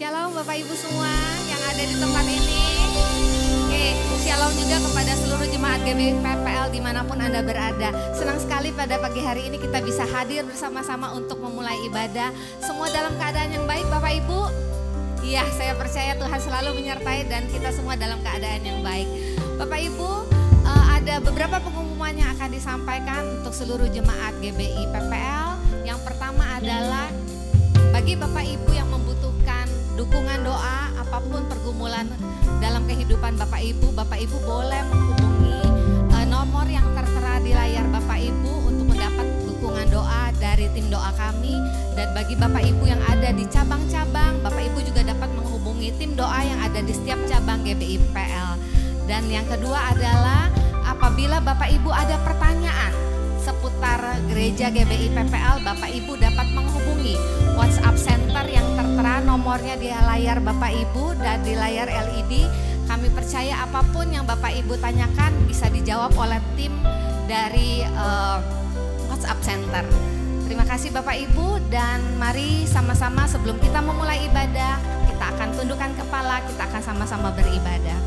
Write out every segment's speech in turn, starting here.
Shalom Bapak Ibu semua yang ada di tempat ini. Oke, shalom juga kepada seluruh jemaat GBI PPL di mana pun Anda berada. Senang sekali pada pagi hari ini kita bisa hadir bersama-sama untuk memulai ibadah. Semua dalam keadaan yang baik Bapak Ibu. Iya, saya percaya Tuhan selalu menyertai dan kita semua dalam keadaan yang baik. Bapak Ibu, eh, ada beberapa pengumuman yang akan disampaikan untuk seluruh jemaat GBI PPL. Yang pertama adalah bagi Bapak Ibu yang dukungan doa, apa pun pergumulan dalam kehidupan Bapak Ibu, Bapak Ibu boleh menghubungi uh, nomor yang tertera di layar Bapak Ibu untuk mendapat dukungan doa dari tim doa kami. Dan bagi Bapak Ibu yang ada di cabang-cabang, Bapak Ibu juga dapat menghubungi tim doa yang ada di setiap cabang GBI PL. Dan yang kedua adalah apabila Bapak Ibu ada pertanyaan seputar gereja GBI PPL, Bapak Ibu dapat menghubungi WhatsApp Center yang tertera nomornya di layar Bapak Ibu dan di layar LED. Kami percaya apa pun yang Bapak Ibu tanyakan bisa dijawab oleh tim dari uh, WhatsApp Center. Terima kasih Bapak Ibu dan mari sama-sama sebelum kita memulai ibadah, kita akan tundukkan kepala, kita akan sama-sama beribadah.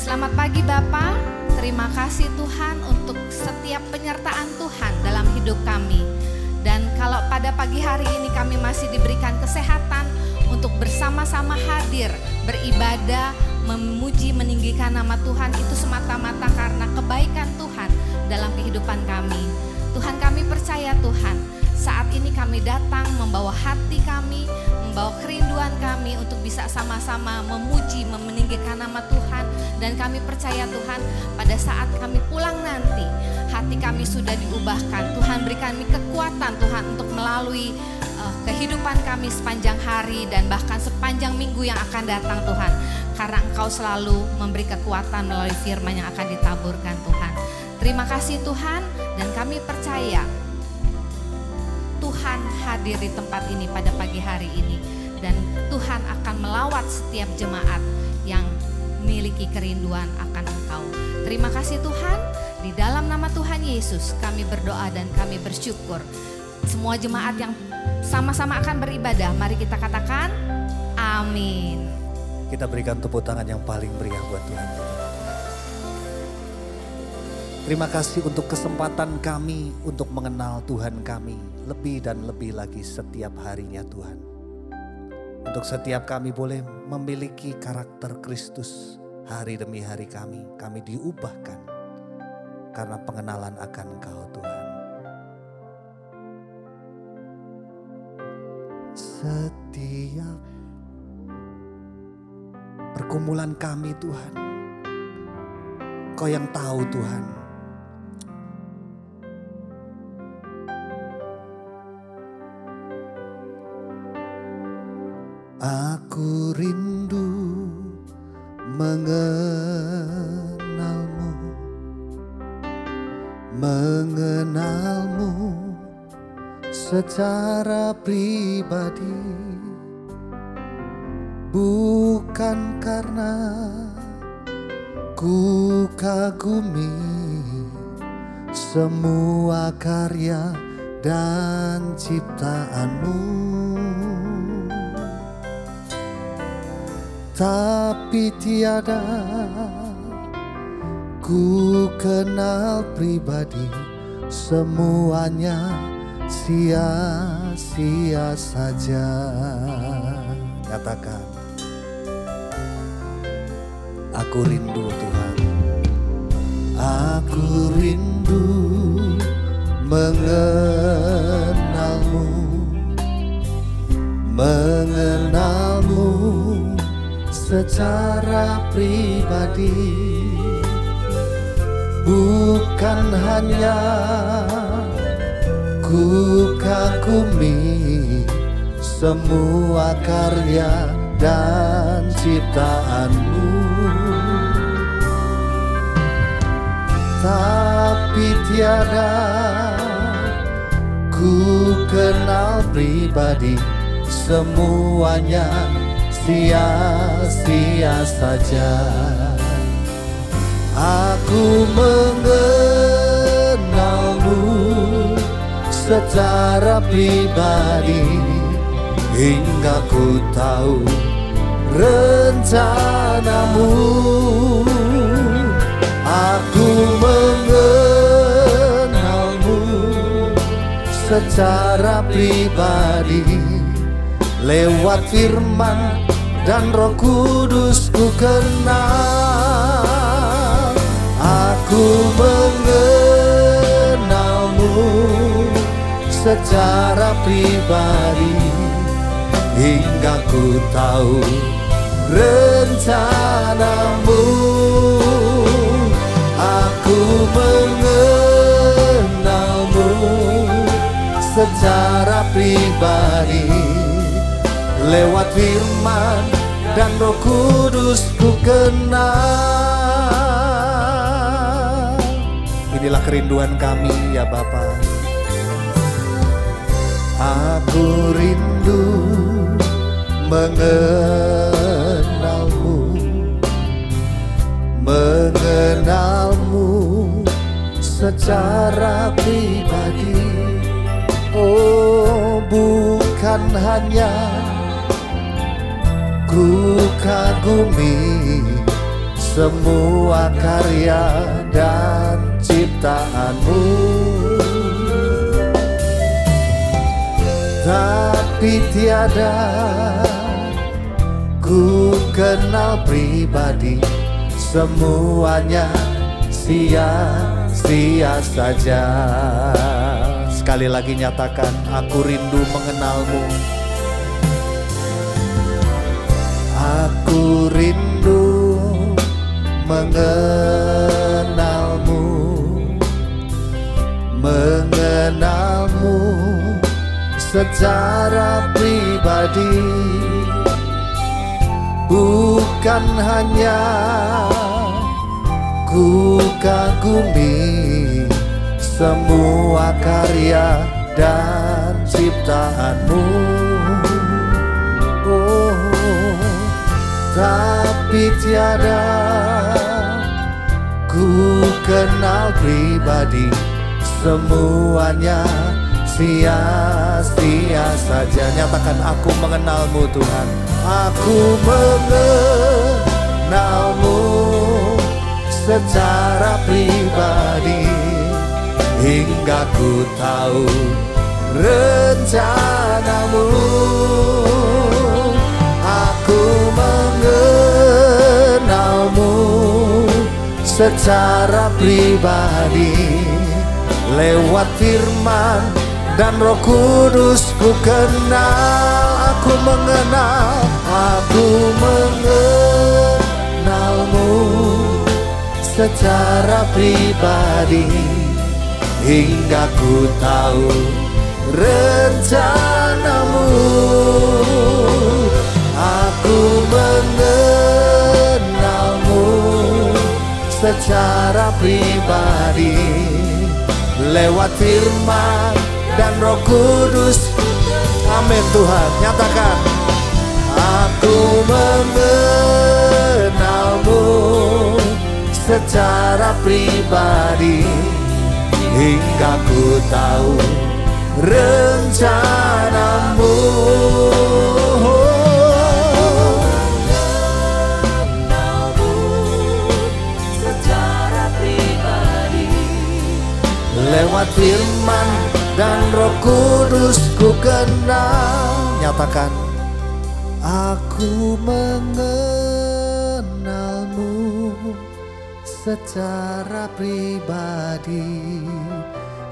Selamat pagi Bapak, terima kasih Tuhan untuk setiap penyertaan Tuhan dalam hidup kami. Dan kalau pada pagi hari ini kami masih diberikan kesehatan untuk bersama-sama hadir, beribadah, memuji, meninggikan nama Tuhan itu semata-mata karena kebaikan Tuhan dalam kehidupan kami. Tuhan kami percaya Tuhan, saat ini kami datang membawa hati kami, membawa kerinduan kami untuk bisa sama-sama memuji, meninggikan nama Tuhan. Dan kami percaya Tuhan pada saat kami pulang nanti, hati kami sudah diubahkan. Tuhan berikan kami kekuatan Tuhan untuk melalui uh, kehidupan kami sepanjang hari dan bahkan sepanjang minggu yang akan datang Tuhan. Karena Engkau selalu memberi kekuatan melalui firman yang akan ditaburkan Tuhan. Terima kasih Tuhan dan kami percaya Tuhan hadir di tempat ini pada pagi hari ini dan Tuhan akan melawat setiap jemaat yang memiliki kerinduan akan Engkau. Terima kasih Tuhan, di dalam nama Tuhan Yesus kami berdoa dan kami bersyukur. Semua jemaat yang sama-sama akan beribadah, mari kita katakan amin. Kita berikan tepuk tangan yang paling meriah buat Tuhan. Terima kasih untuk kesempatan kami untuk mengenal Tuhan kami lebih dan lebih lagi setiap harinya Tuhan. Untuk setiap kami boleh memiliki karakter Kristus hari demi hari kami. Kami diubahkan karena pengenalan akan Engkau Tuhan. Setiap pergumulan kami Tuhan. Kau yang tahu Tuhan. Aku rindu mengenalmu. Mengenalmu secara pribadi. Bukan karena ku kagumi semua karya dan ciptaanmu tapi tiada ku kenal pribadi semuanya sia-sia saja. Katakan aku rindu Tuhan. Aku rindu mengenalmu. Mengenalmu secara pribadi bukan hanya ku kagumi semua karya dan ciptaanmu. Tapi tiada ku kenal pribadi semuanya sia-sia saja. Aku mengenalmu secara pribadi hingga ku tahu rencanamu. Aku mengenalmu secara pribadi lewat firman dan roh kudus ku kenal. Aku mengenalmu secara pribadi hingga ku tahu rencanamu. Aku mengenalmu secara pribadi lewat firman dan roh kudus ku kenal. Inilah kerinduan kami ya Bapak aku rindu mengenalmu mengenalmu secara pribadi. Oh bukan hanya ku kagumi semua karya dan ciptaanmu. Tapi tiada ku kenal pribadi semuanya sia-sia saja. Sekali lagi nyatakan aku rindu mengenalmu aku rindu mengenalmu. Mengenalmu secara pribadi. Bukan hanya ku kagumi semua karya dan ciptaanmu tapi tiada ku kenal pribadi. Semuanya sia-sia saja. Nyatakan aku mengenalmu Tuhan. Aku mengenalmu secara pribadi. Hingga ku tahu rencanamu secara pribadi lewat firman dan roh kudus ku kenal aku mengenal aku mengenalmu secara pribadi hingga ku tahu rencanamu. Aku mengenalmu secara pribadi lewat firman dan roh kudus. Amin Tuhan nyatakan aku mengenalmu secara pribadi hingga ku tahu rencanamu lewat firman dan roh kudus ku kenal. Nyatakan aku mengenalmu secara pribadi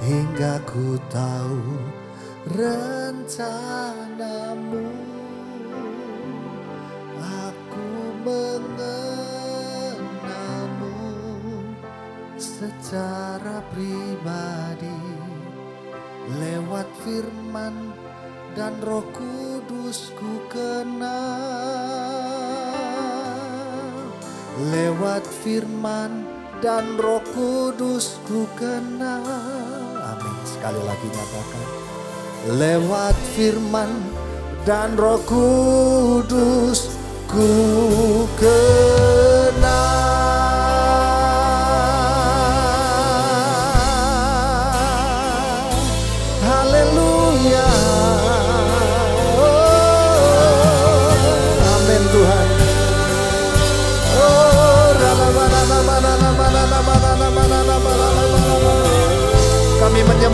hingga ku tahu rencanamu. Aku mengenalmu secara pribadi lewat firman dan roh kudus ku kenal. Lewat firman dan roh kudus ku kenal. Amin. Sekali lagi nyatakan. Lewat firman dan roh kudus ku kenal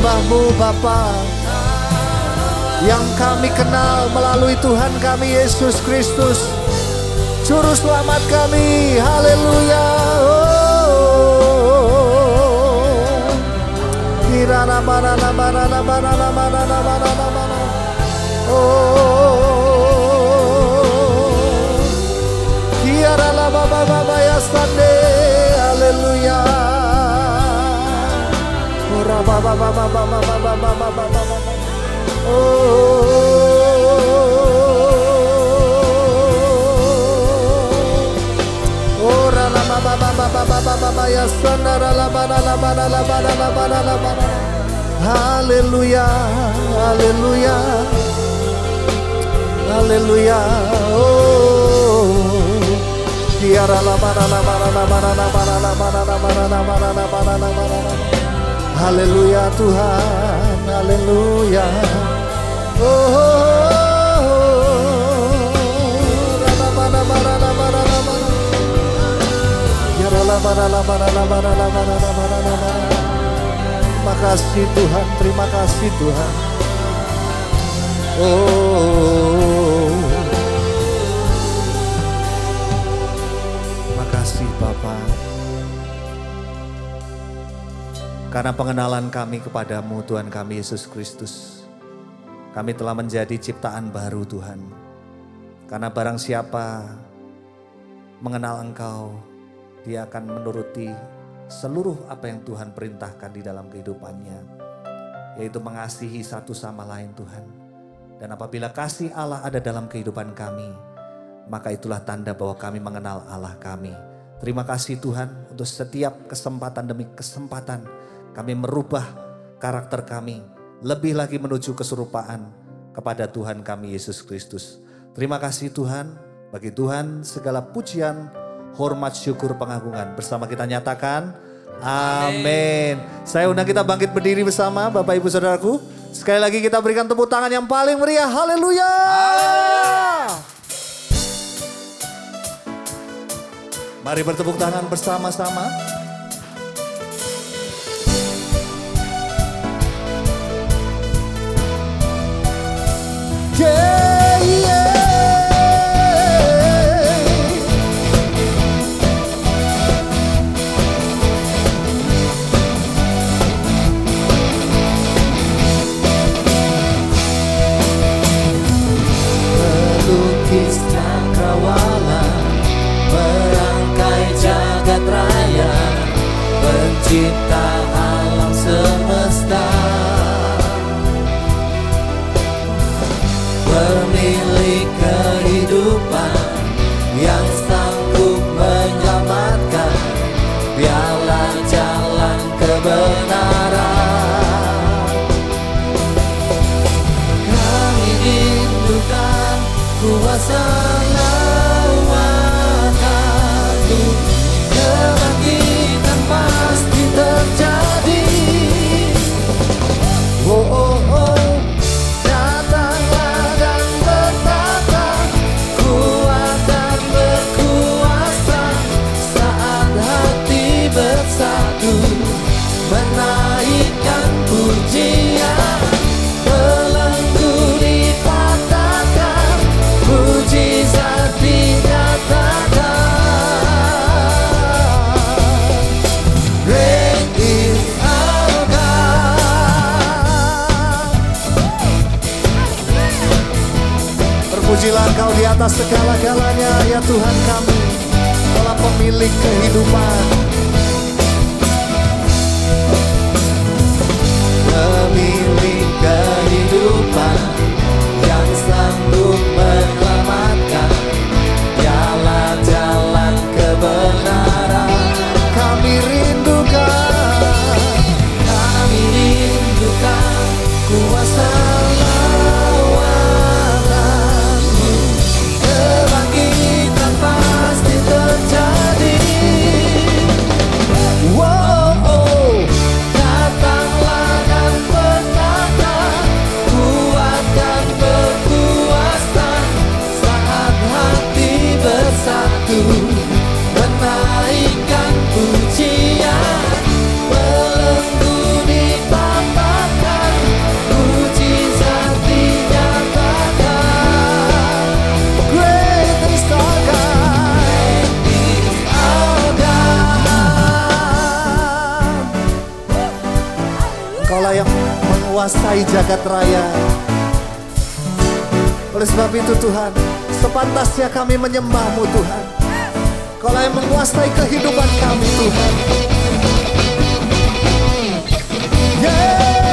menyembahmu Bapa yang kami kenal melalui Tuhan kami Yesus Kristus. Juru selamat kami Haleluya. Kirana Haleluya Haleluya Haleluya Oh Tiara la bana la bana la bana la bana la bana la bana la bana la bana la bana la Haleluya Tuhan, haleluya. Oh, oh, oh. Terima kasih Tuhan, terima kasih Tuhan. Oh, makasih Bapak. Karena pengenalan kami kepadamu Tuhan kami Yesus Kristus. Kami telah menjadi ciptaan baru Tuhan. Karena barang siapa mengenal Engkau, dia akan menuruti seluruh apa yang Tuhan perintahkan di dalam kehidupannya. Yaitu mengasihi satu sama lain Tuhan. Dan apabila kasih Allah ada dalam kehidupan kami, maka itulah tanda bahwa kami mengenal Allah kami. Terima kasih Tuhan untuk setiap kesempatan demi kesempatan kami merubah karakter kami. Lebih lagi menuju keserupaan kepada Tuhan kami Yesus Kristus. Terima kasih Tuhan, bagi Tuhan segala pujian, hormat, syukur, pengagungan. Bersama kita nyatakan, amin. Saya undang kita bangkit berdiri bersama Bapak Ibu Saudaraku. Sekali lagi kita berikan tepuk tangan yang paling meriah. Haleluya. Mari bertepuk tangan bersama-sama. Menguasai jagat raya. Oleh sebab itu Tuhan, sepantasnya kami menyembahmu Tuhan. Kau yang menguasai kehidupan kami Tuhan. Yeah.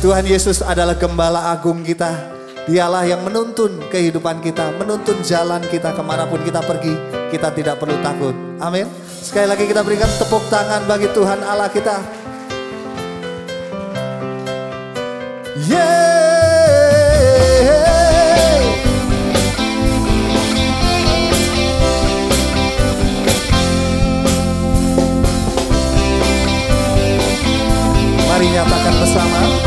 Tuhan Yesus adalah gembala agung kita. Dialah yang menuntun kehidupan kita Menuntun jalan kita ke mana pun kita pergi. Kita tidak perlu takut. Amin. Sekali lagi kita berikan tepuk tangan bagi Tuhan Allah kita. Yeay. Mari nyatakan bersama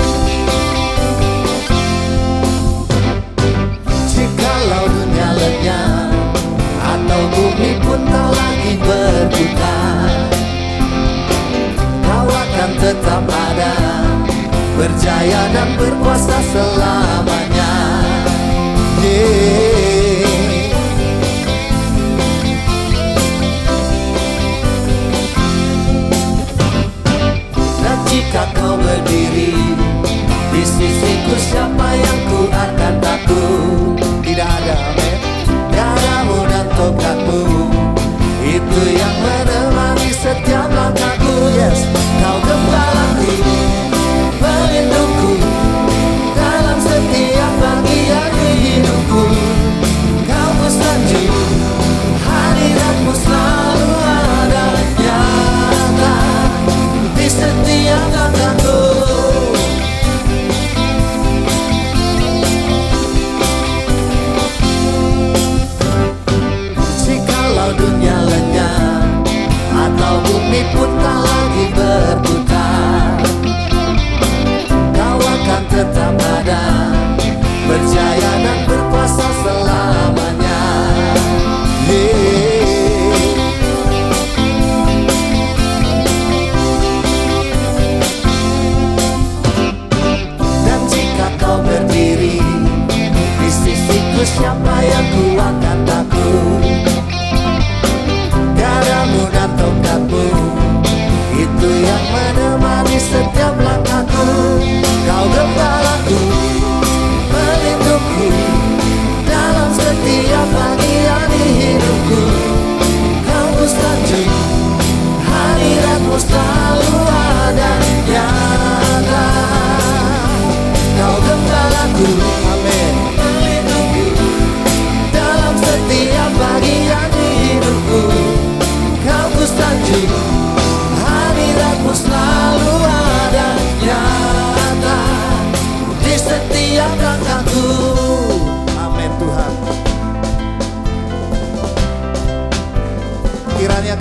Bumi pun tak lagi berputar Kau akan tetap ada. Berjaya dan berkuasa selamanya. Dan jika kau berdiri Di sisiku siapa yang ku akan yang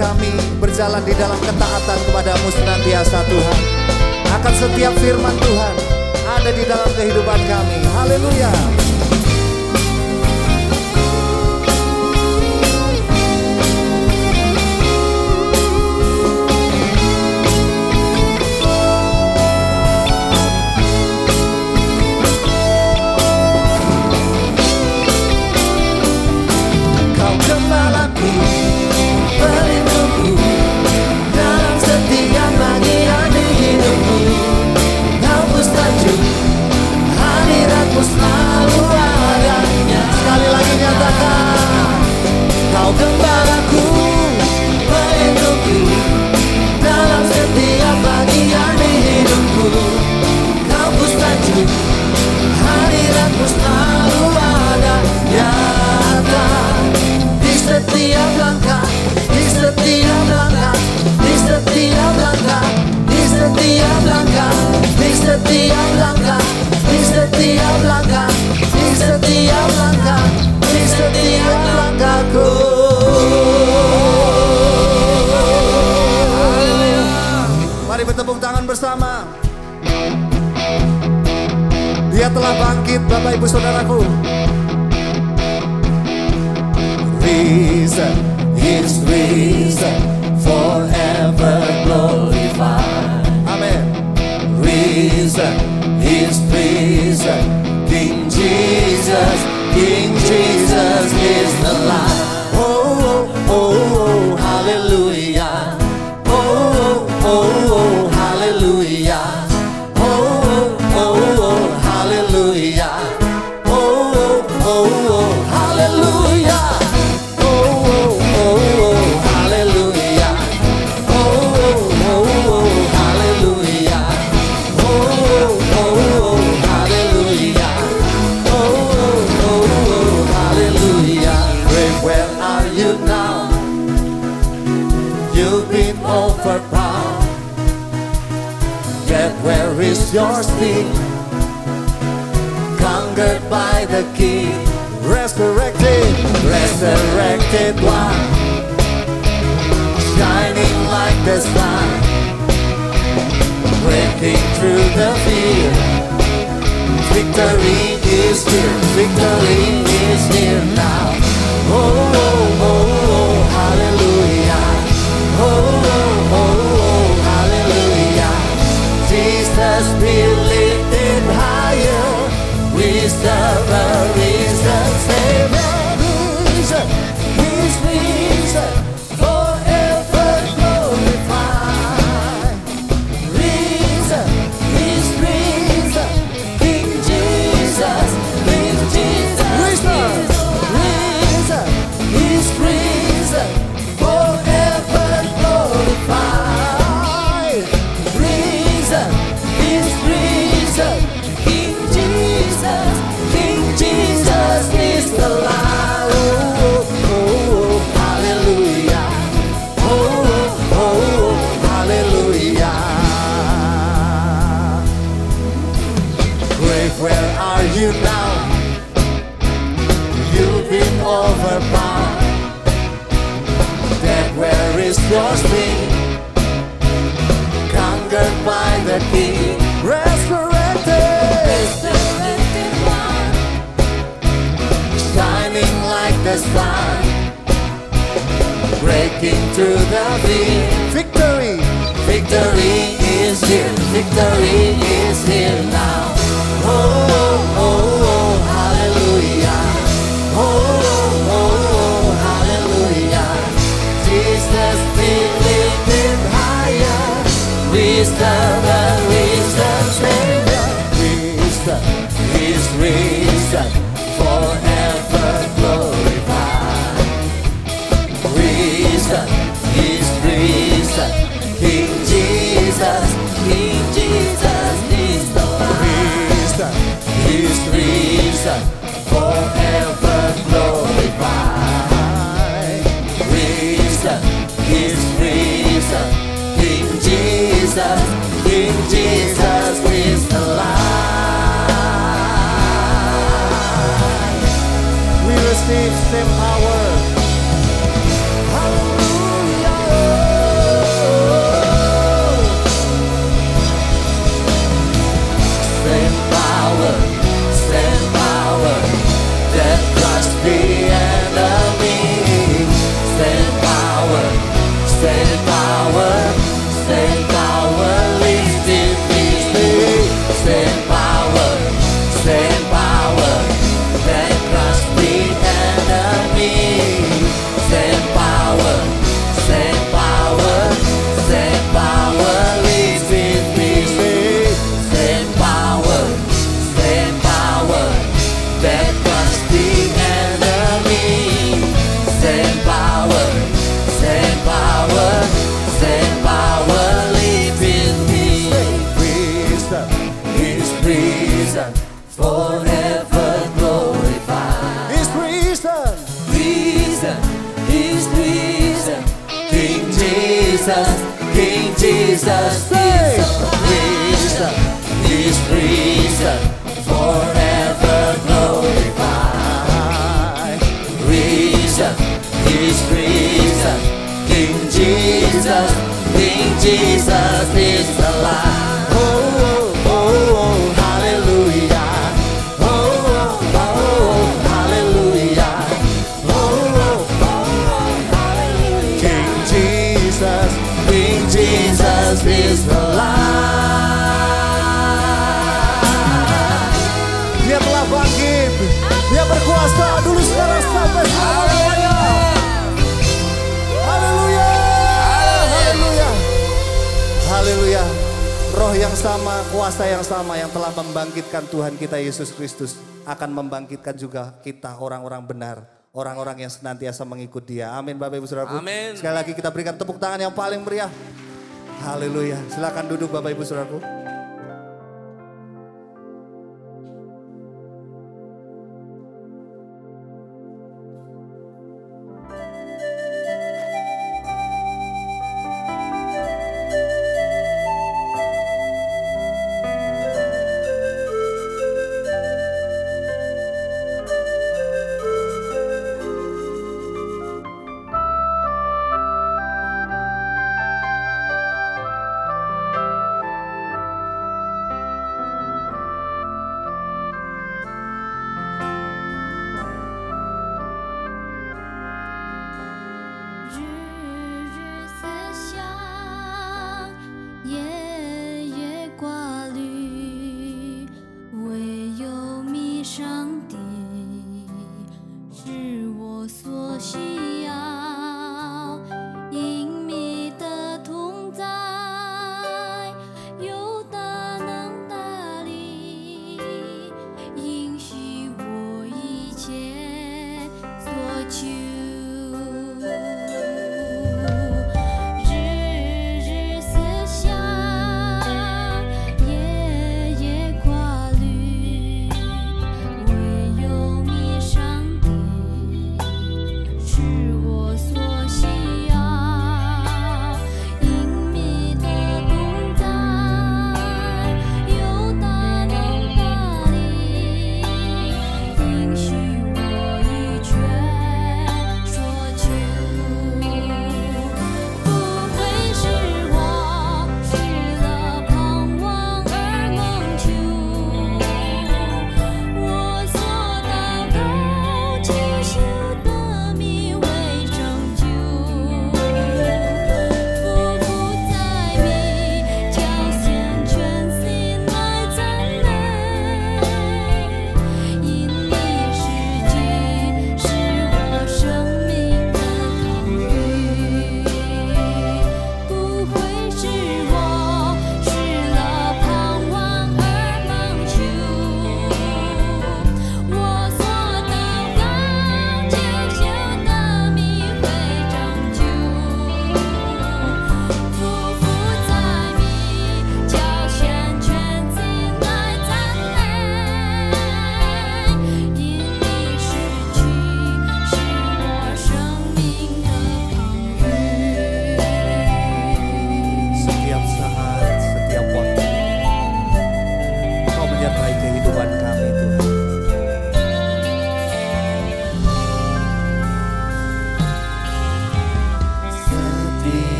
kami berjalan di dalam ketaatan kepadamu senantiasa Tuhan. Akan setiap firman Tuhan ada di dalam kehidupan kami. Haleluya is alive. kuasa yang sama yang telah membangkitkan Tuhan kita Yesus Kristus akan membangkitkan juga kita orang-orang benar, orang-orang yang senantiasa mengikut Dia. Amin Bapak Ibu Saudara. Amin. Sekali lagi kita berikan tepuk tangan yang paling meriah. Haleluya. Silakan duduk Bapak Ibu Saudaraku.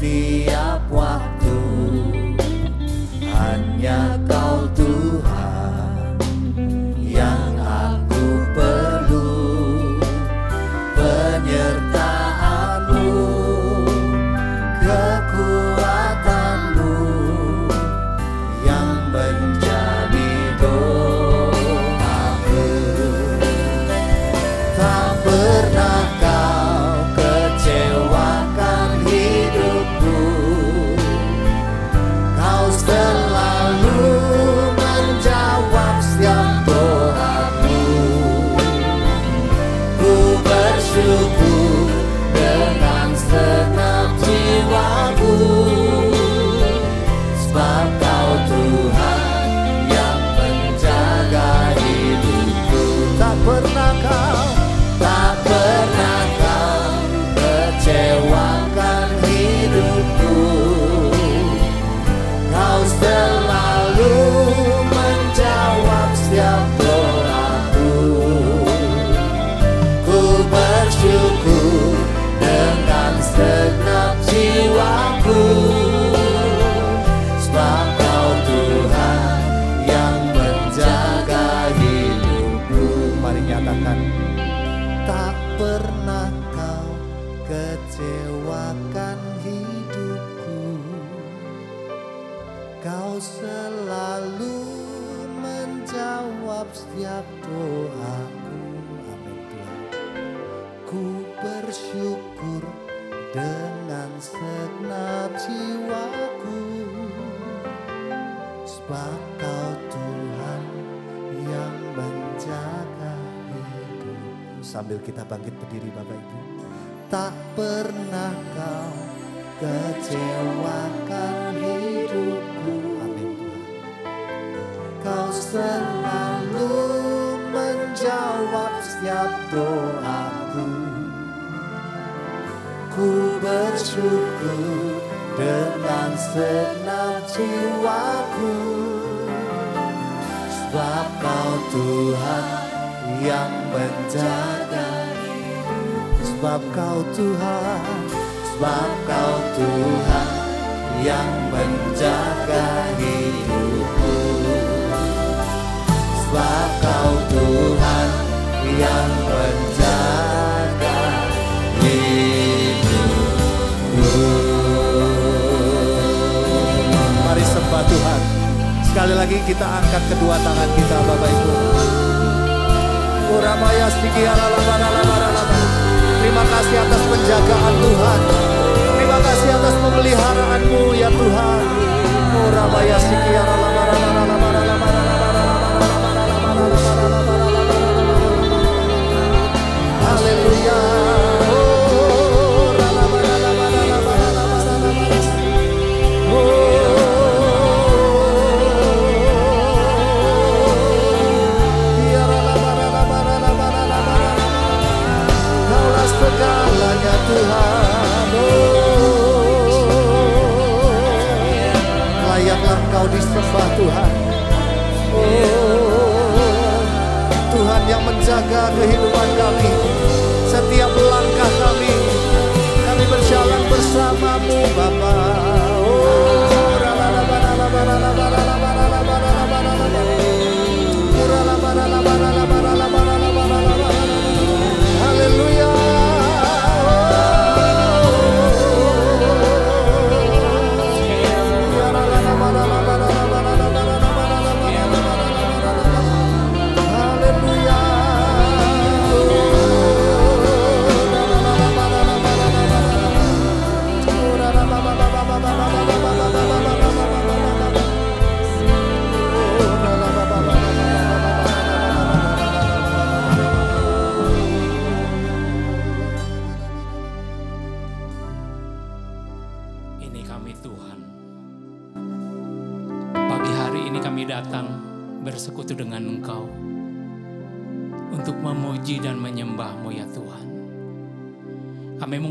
be. lagi kita angkat kedua tangan kita Bapak Ibu. Urabaya Terima kasih atas penjagaan Tuhan. Terima kasih atas pemeliharaanmu ya Tuhan. Urabaya Haleluya. mau disembah Tuhan. Oh, Tuhan yang menjaga kehidupan kami.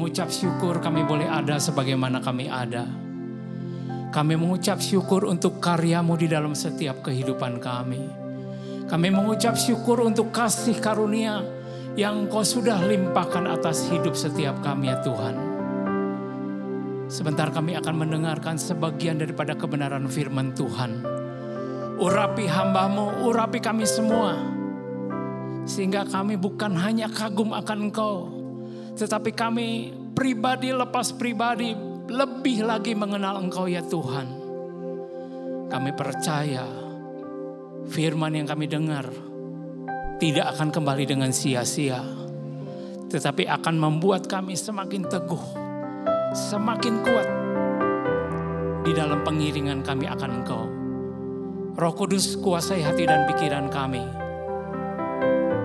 Mengucap syukur kami boleh ada sebagaimana kami ada. Kami mengucap syukur untuk karyamu di dalam setiap kehidupan kami. Kami mengucap syukur untuk kasih karunia yang kau sudah limpahkan atas hidup setiap kami ya Tuhan. Sebentar kami akan mendengarkan sebagian daripada kebenaran firman Tuhan. Urapi hambamu, urapi kami semua. Sehingga kami bukan hanya kagum akan engkau. Tetapi kami pribadi lepas pribadi lebih lagi mengenal engkau ya Tuhan. Kami percaya firman yang kami dengar tidak akan kembali dengan sia-sia. Tetapi akan membuat kami semakin teguh, semakin kuat di dalam pengiringan kami akan engkau. Roh Kudus kuasai hati dan pikiran kami.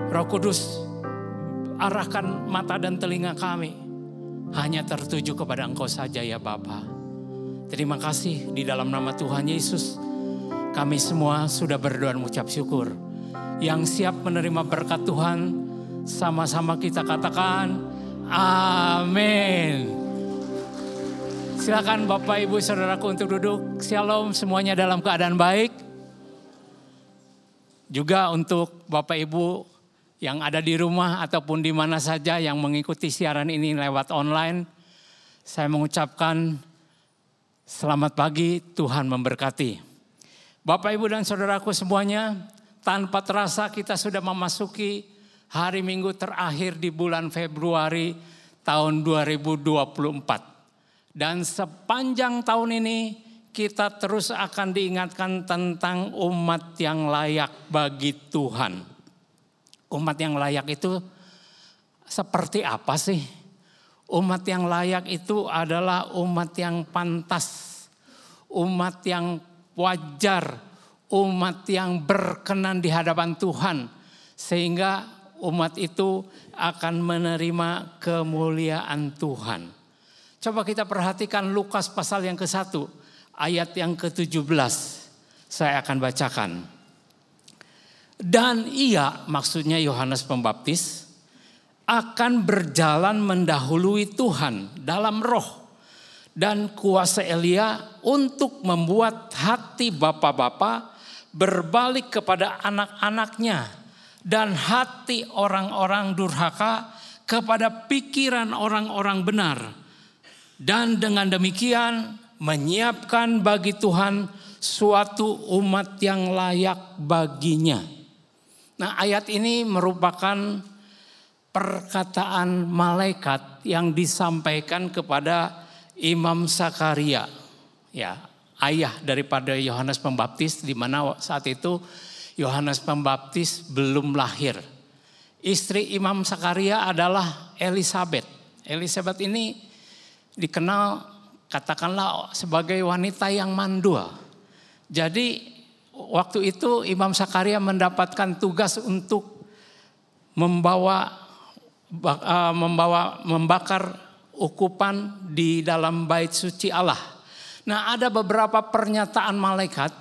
Roh Kudus arahkan mata dan telinga kami hanya tertuju kepada Engkau saja ya Bapa. Terima kasih di dalam nama Tuhan Yesus. Kami semua sudah berdoa mengucap syukur. Yang siap menerima berkat Tuhan, sama-sama kita katakan amin. Silakan Bapak Ibu Saudaraku untuk duduk. Shalom semuanya dalam keadaan baik. Juga untuk Bapak Ibu yang ada di rumah ataupun di mana saja yang mengikuti siaran ini lewat online. Saya mengucapkan selamat pagi, Tuhan memberkati. Bapak, Ibu, dan saudaraku semuanya, tanpa terasa kita sudah memasuki hari Minggu terakhir di bulan Februari tahun 2024. Dan sepanjang tahun ini kita terus akan diingatkan tentang umat yang layak bagi Tuhan. Umat yang layak itu seperti apa sih? Umat yang layak itu adalah umat yang pantas, umat yang wajar, umat yang berkenan di hadapan Tuhan, sehingga umat itu akan menerima kemuliaan Tuhan. Coba kita perhatikan Lukas pasal yang ke-1, ayat yang ke-17. Saya akan bacakan. Dan ia, maksudnya Yohanes Pembaptis, akan berjalan mendahului Tuhan dalam roh dan kuasa Elia untuk membuat hati bapak-bapak berbalik kepada anak-anaknya dan hati orang-orang durhaka kepada pikiran orang-orang benar. Dan dengan demikian menyiapkan bagi Tuhan suatu umat yang layak baginya. Nah, ayat ini merupakan perkataan malaikat yang disampaikan kepada Imam Sakaria. Ya, ayah daripada Yohanes Pembaptis di mana saat itu Yohanes Pembaptis belum lahir. Istri Imam Sakaria adalah Elizabeth. Elizabeth ini dikenal katakanlah sebagai wanita yang mandul. Jadi waktu itu Imam Sakaria mendapatkan tugas untuk membawa uh, membawa membakar ukupan di dalam bait suci Allah. Nah, ada beberapa pernyataan malaikat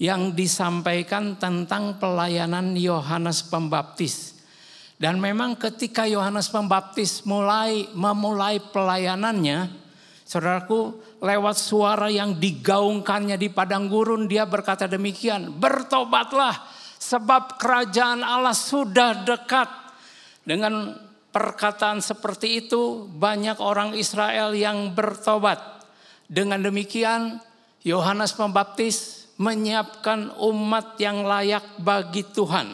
yang disampaikan tentang pelayanan Yohanes Pembaptis. Dan memang ketika Yohanes Pembaptis mulai memulai pelayanannya, saudaraku, lewat suara yang digaungkannya di padang gurun dia berkata demikian, "Bertobatlah sebab kerajaan Allah sudah dekat." Dengan perkataan seperti itu banyak orang Israel yang bertobat. Dengan demikian Yohanes Pembaptis menyiapkan umat yang layak bagi Tuhan.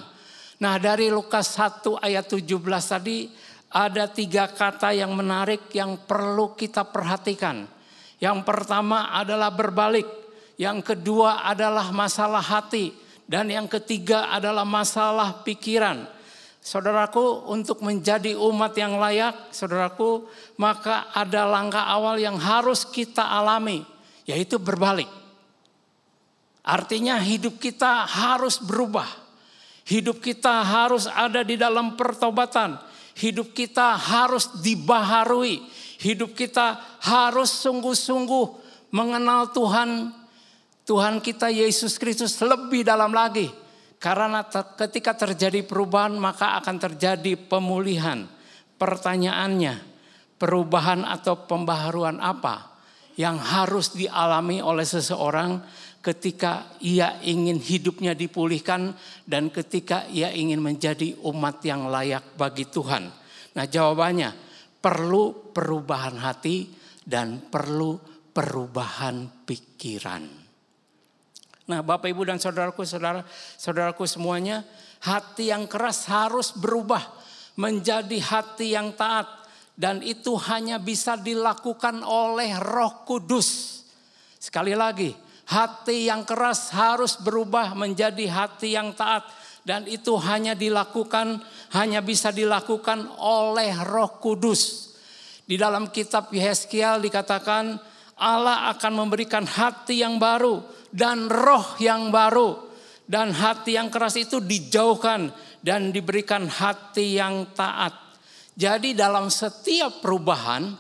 Nah dari Lukas 1 ayat 17 tadi ada tiga kata yang menarik yang perlu kita perhatikan. Yang pertama adalah berbalik. Yang kedua adalah masalah hati. Dan yang ketiga adalah masalah pikiran. Saudaraku untuk menjadi umat yang layak, saudaraku, maka ada langkah awal yang harus kita alami, yaitu berbalik. Artinya hidup kita harus berubah. Hidup kita harus ada di dalam pertobatan. Hidup kita harus dibaharui. Hidup kita harus sungguh-sungguh mengenal Tuhan Tuhan kita Yesus Kristus lebih dalam lagi. Karena ketika terjadi perubahan maka akan terjadi pemulihan. Pertanyaannya, perubahan atau pembaharuan apa yang harus dialami oleh seseorang ketika ia ingin hidupnya dipulihkan dan ketika ia ingin menjadi umat yang layak bagi Tuhan? Nah, jawabannya perlu perubahan hati dan perlu perubahan pikiran. Nah, Bapak Ibu dan saudaraku, saudara, saudaraku semuanya, hati yang keras harus berubah menjadi hati yang taat dan itu hanya bisa dilakukan oleh Roh Kudus. Sekali lagi, hati yang keras harus berubah menjadi hati yang taat dan itu hanya dilakukan hanya bisa dilakukan oleh Roh Kudus. Di dalam kitab Yeskiel dikatakan Allah akan memberikan hati yang baru dan roh yang baru. Dan hati yang keras itu dijauhkan dan diberikan hati yang taat. Jadi dalam setiap perubahan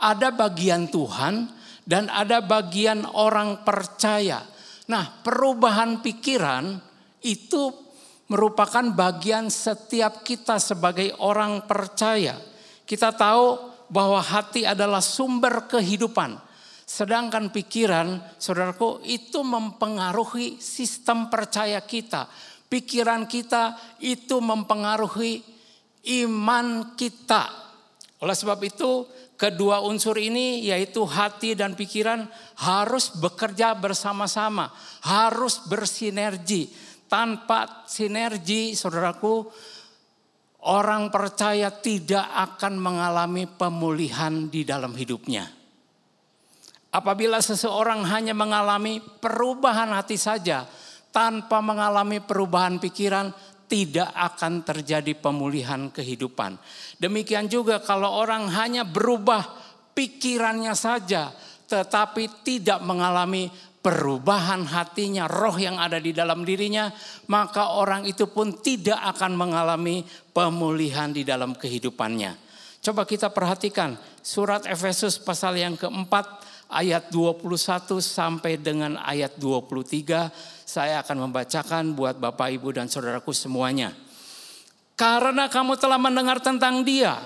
ada bagian Tuhan dan ada bagian orang percaya. Nah perubahan pikiran itu merupakan bagian setiap kita sebagai orang percaya. Kita tahu bahwa hati adalah sumber kehidupan. Sedangkan pikiran, saudaraku, itu mempengaruhi sistem percaya kita. Pikiran kita itu mempengaruhi iman kita. Oleh sebab itu, kedua unsur ini yaitu hati dan pikiran harus bekerja bersama-sama, harus bersinergi. Tanpa sinergi, saudaraku, orang percaya tidak akan mengalami pemulihan di dalam hidupnya. Apabila seseorang hanya mengalami perubahan hati saja tanpa mengalami perubahan pikiran, tidak akan terjadi pemulihan kehidupan. Demikian juga kalau orang hanya berubah pikirannya saja, tetapi tidak mengalami perubahan hatinya, roh yang ada di dalam dirinya, maka orang itu pun tidak akan mengalami pemulihan di dalam kehidupannya. Coba kita perhatikan surat Efesus pasal yang keempat ayat 21 sampai dengan ayat 23 saya akan membacakan buat Bapak Ibu dan saudaraku semuanya. Karena kamu telah mendengar tentang dia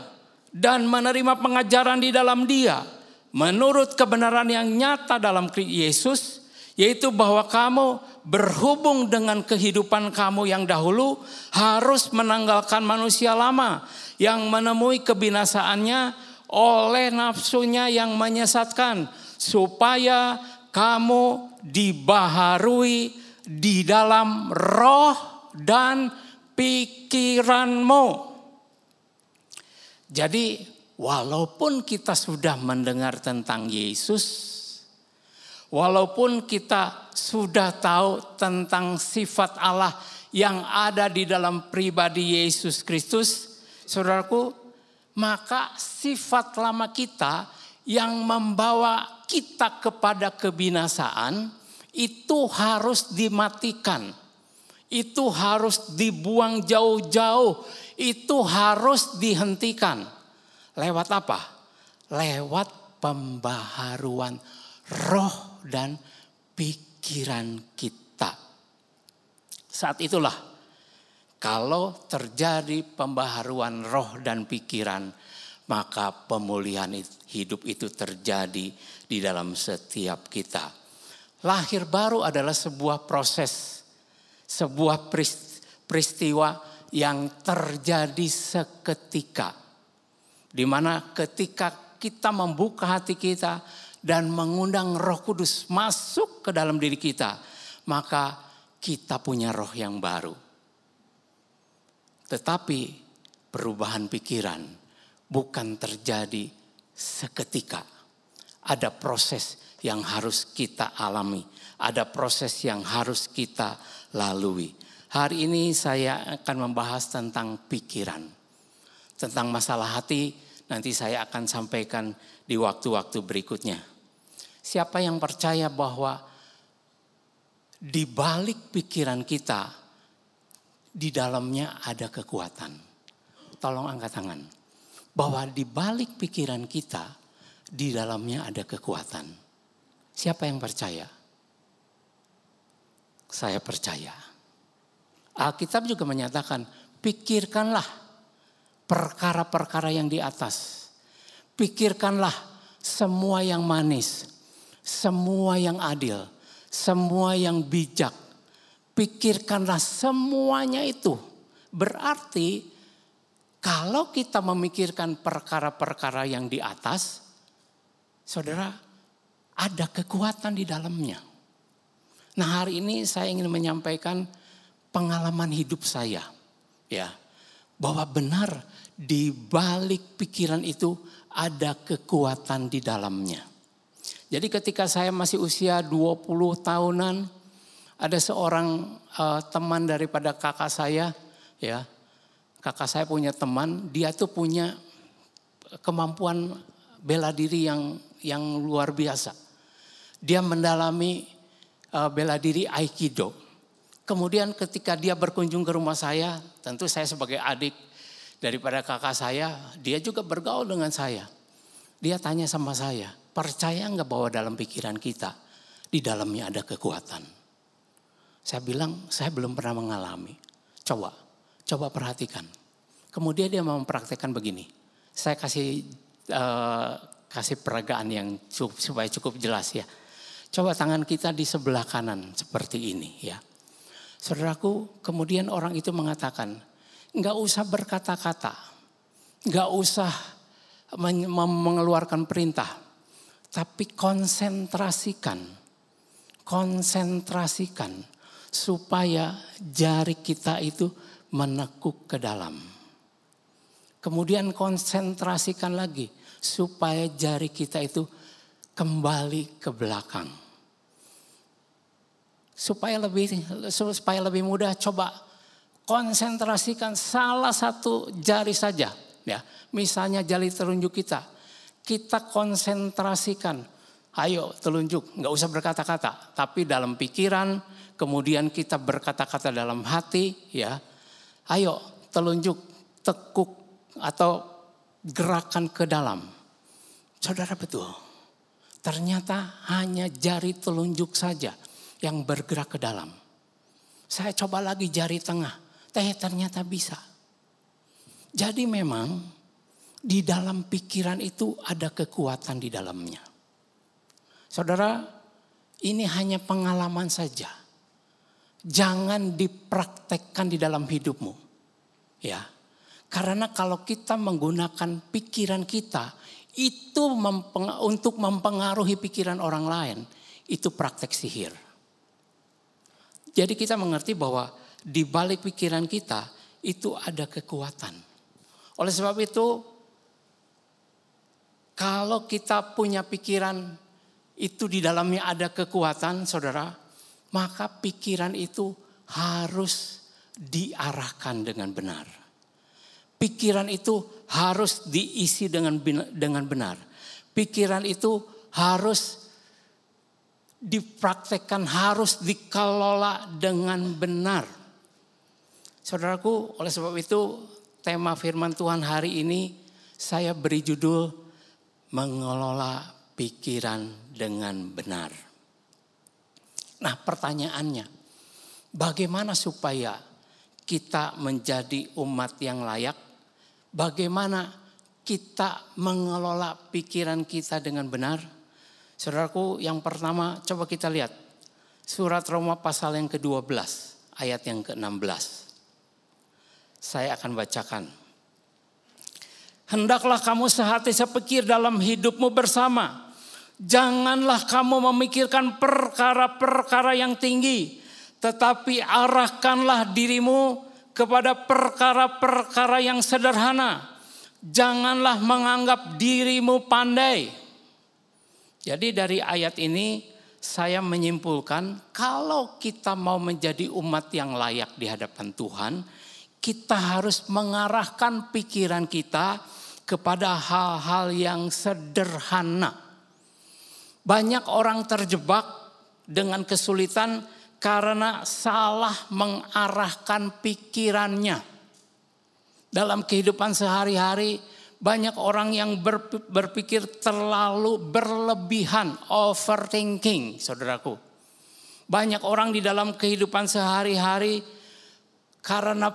dan menerima pengajaran di dalam dia menurut kebenaran yang nyata dalam Yesus yaitu bahwa kamu berhubung dengan kehidupan kamu yang dahulu harus menanggalkan manusia lama yang menemui kebinasaannya oleh nafsunya yang menyesatkan supaya kamu dibaharui di dalam roh dan pikiranmu. Jadi walaupun kita sudah mendengar tentang Yesus, walaupun kita sudah tahu tentang sifat Allah yang ada di dalam pribadi Yesus Kristus, saudaraku, maka sifat lama kita yang membawa kita kepada kebinasaan itu harus dimatikan. Itu harus dibuang jauh-jauh. Itu harus dihentikan. Lewat apa? Lewat pembaharuan roh dan pikiran kita. Saat itulah kalau terjadi pembaharuan roh dan pikiran, maka pemulihan hidup itu terjadi di dalam setiap kita. Lahir baru adalah sebuah proses, sebuah peristiwa yang terjadi seketika. Di mana ketika kita membuka hati kita dan mengundang Roh Kudus masuk ke dalam diri kita, maka kita punya roh yang baru. Tetapi perubahan pikiran bukan terjadi seketika. Ada proses yang harus kita alami, ada proses yang harus kita lalui. Hari ini saya akan membahas tentang pikiran, tentang masalah hati. Nanti saya akan sampaikan di waktu-waktu berikutnya. Siapa yang percaya bahwa di balik pikiran kita, di dalamnya ada kekuatan. Tolong angkat tangan. Bahwa di balik pikiran kita, di dalamnya ada kekuatan. Siapa yang percaya? saya percaya. Alkitab juga menyatakan, pikirkanlah perkara-perkara yang di atas. Pikirkanlah semua yang manis, semua yang adil, semua yang bijak. Pikirkanlah semuanya itu. Berarti kalau kita memikirkan perkara-perkara yang di atas, saudara, ada kekuatan di dalamnya. Nah hari ini saya ingin menyampaikan pengalaman hidup saya. Ya, bahwa benar di balik pikiran itu ada kekuatan di dalamnya. Jadi ketika saya masih usia 20 tahunan, ada seorang uh, teman daripada kakak saya, ya, kakak saya punya teman, dia tuh punya kemampuan bela diri yang yang luar biasa. Dia mendalami uh, bela diri aikido. Kemudian ketika dia berkunjung ke rumah saya, tentu saya sebagai adik daripada kakak saya, dia juga bergaul dengan saya. Dia tanya sama saya, percaya nggak bahwa dalam pikiran kita di dalamnya ada kekuatan? Saya bilang, saya belum pernah mengalami. Coba, coba perhatikan. Kemudian dia mau mempraktekkan begini. Saya kasih uh, kasih peragaan yang cukup, supaya cukup jelas ya. Coba tangan kita di sebelah kanan seperti ini ya. Saudaraku, kemudian orang itu mengatakan, nggak usah berkata-kata, nggak usah mengeluarkan perintah, tapi konsentrasikan, konsentrasikan supaya jari kita itu menekuk ke dalam. Kemudian konsentrasikan lagi supaya jari kita itu kembali ke belakang. Supaya lebih supaya lebih mudah coba konsentrasikan salah satu jari saja ya. Misalnya jari telunjuk kita kita konsentrasikan. Ayo telunjuk. Nggak usah berkata-kata tapi dalam pikiran kemudian kita berkata-kata dalam hati ya. Ayo telunjuk tekuk atau gerakan ke dalam. Saudara betul. Ternyata hanya jari telunjuk saja yang bergerak ke dalam. Saya coba lagi jari tengah, teh ternyata bisa. Jadi memang di dalam pikiran itu ada kekuatan di dalamnya. Saudara, ini hanya pengalaman saja. Jangan dipraktekkan di dalam hidupmu. Ya. Karena kalau kita menggunakan pikiran kita itu mempeng, untuk mempengaruhi pikiran orang lain, itu praktek sihir. Jadi kita mengerti bahwa di balik pikiran kita itu ada kekuatan. Oleh sebab itu, kalau kita punya pikiran itu di dalamnya ada kekuatan, saudara, maka pikiran itu harus diarahkan dengan benar. Pikiran itu harus diisi dengan dengan benar. Pikiran itu harus dipraktekkan harus dikelola dengan benar. Saudaraku, oleh sebab itu tema firman Tuhan hari ini saya beri judul mengelola pikiran dengan benar. Nah, pertanyaannya, bagaimana supaya kita menjadi umat yang layak? Bagaimana kita mengelola pikiran kita dengan benar? Saudaraku yang pertama coba kita lihat. Surat Roma pasal yang ke-12 ayat yang ke-16. Saya akan bacakan. Hendaklah kamu sehati sepikir dalam hidupmu bersama. Janganlah kamu memikirkan perkara-perkara yang tinggi. Tetapi arahkanlah dirimu kepada perkara-perkara yang sederhana. Janganlah menganggap dirimu pandai jadi dari ayat ini saya menyimpulkan kalau kita mau menjadi umat yang layak di hadapan Tuhan, kita harus mengarahkan pikiran kita kepada hal-hal yang sederhana. Banyak orang terjebak dengan kesulitan karena salah mengarahkan pikirannya. Dalam kehidupan sehari-hari, banyak orang yang berpikir terlalu berlebihan, overthinking, saudaraku. Banyak orang di dalam kehidupan sehari-hari karena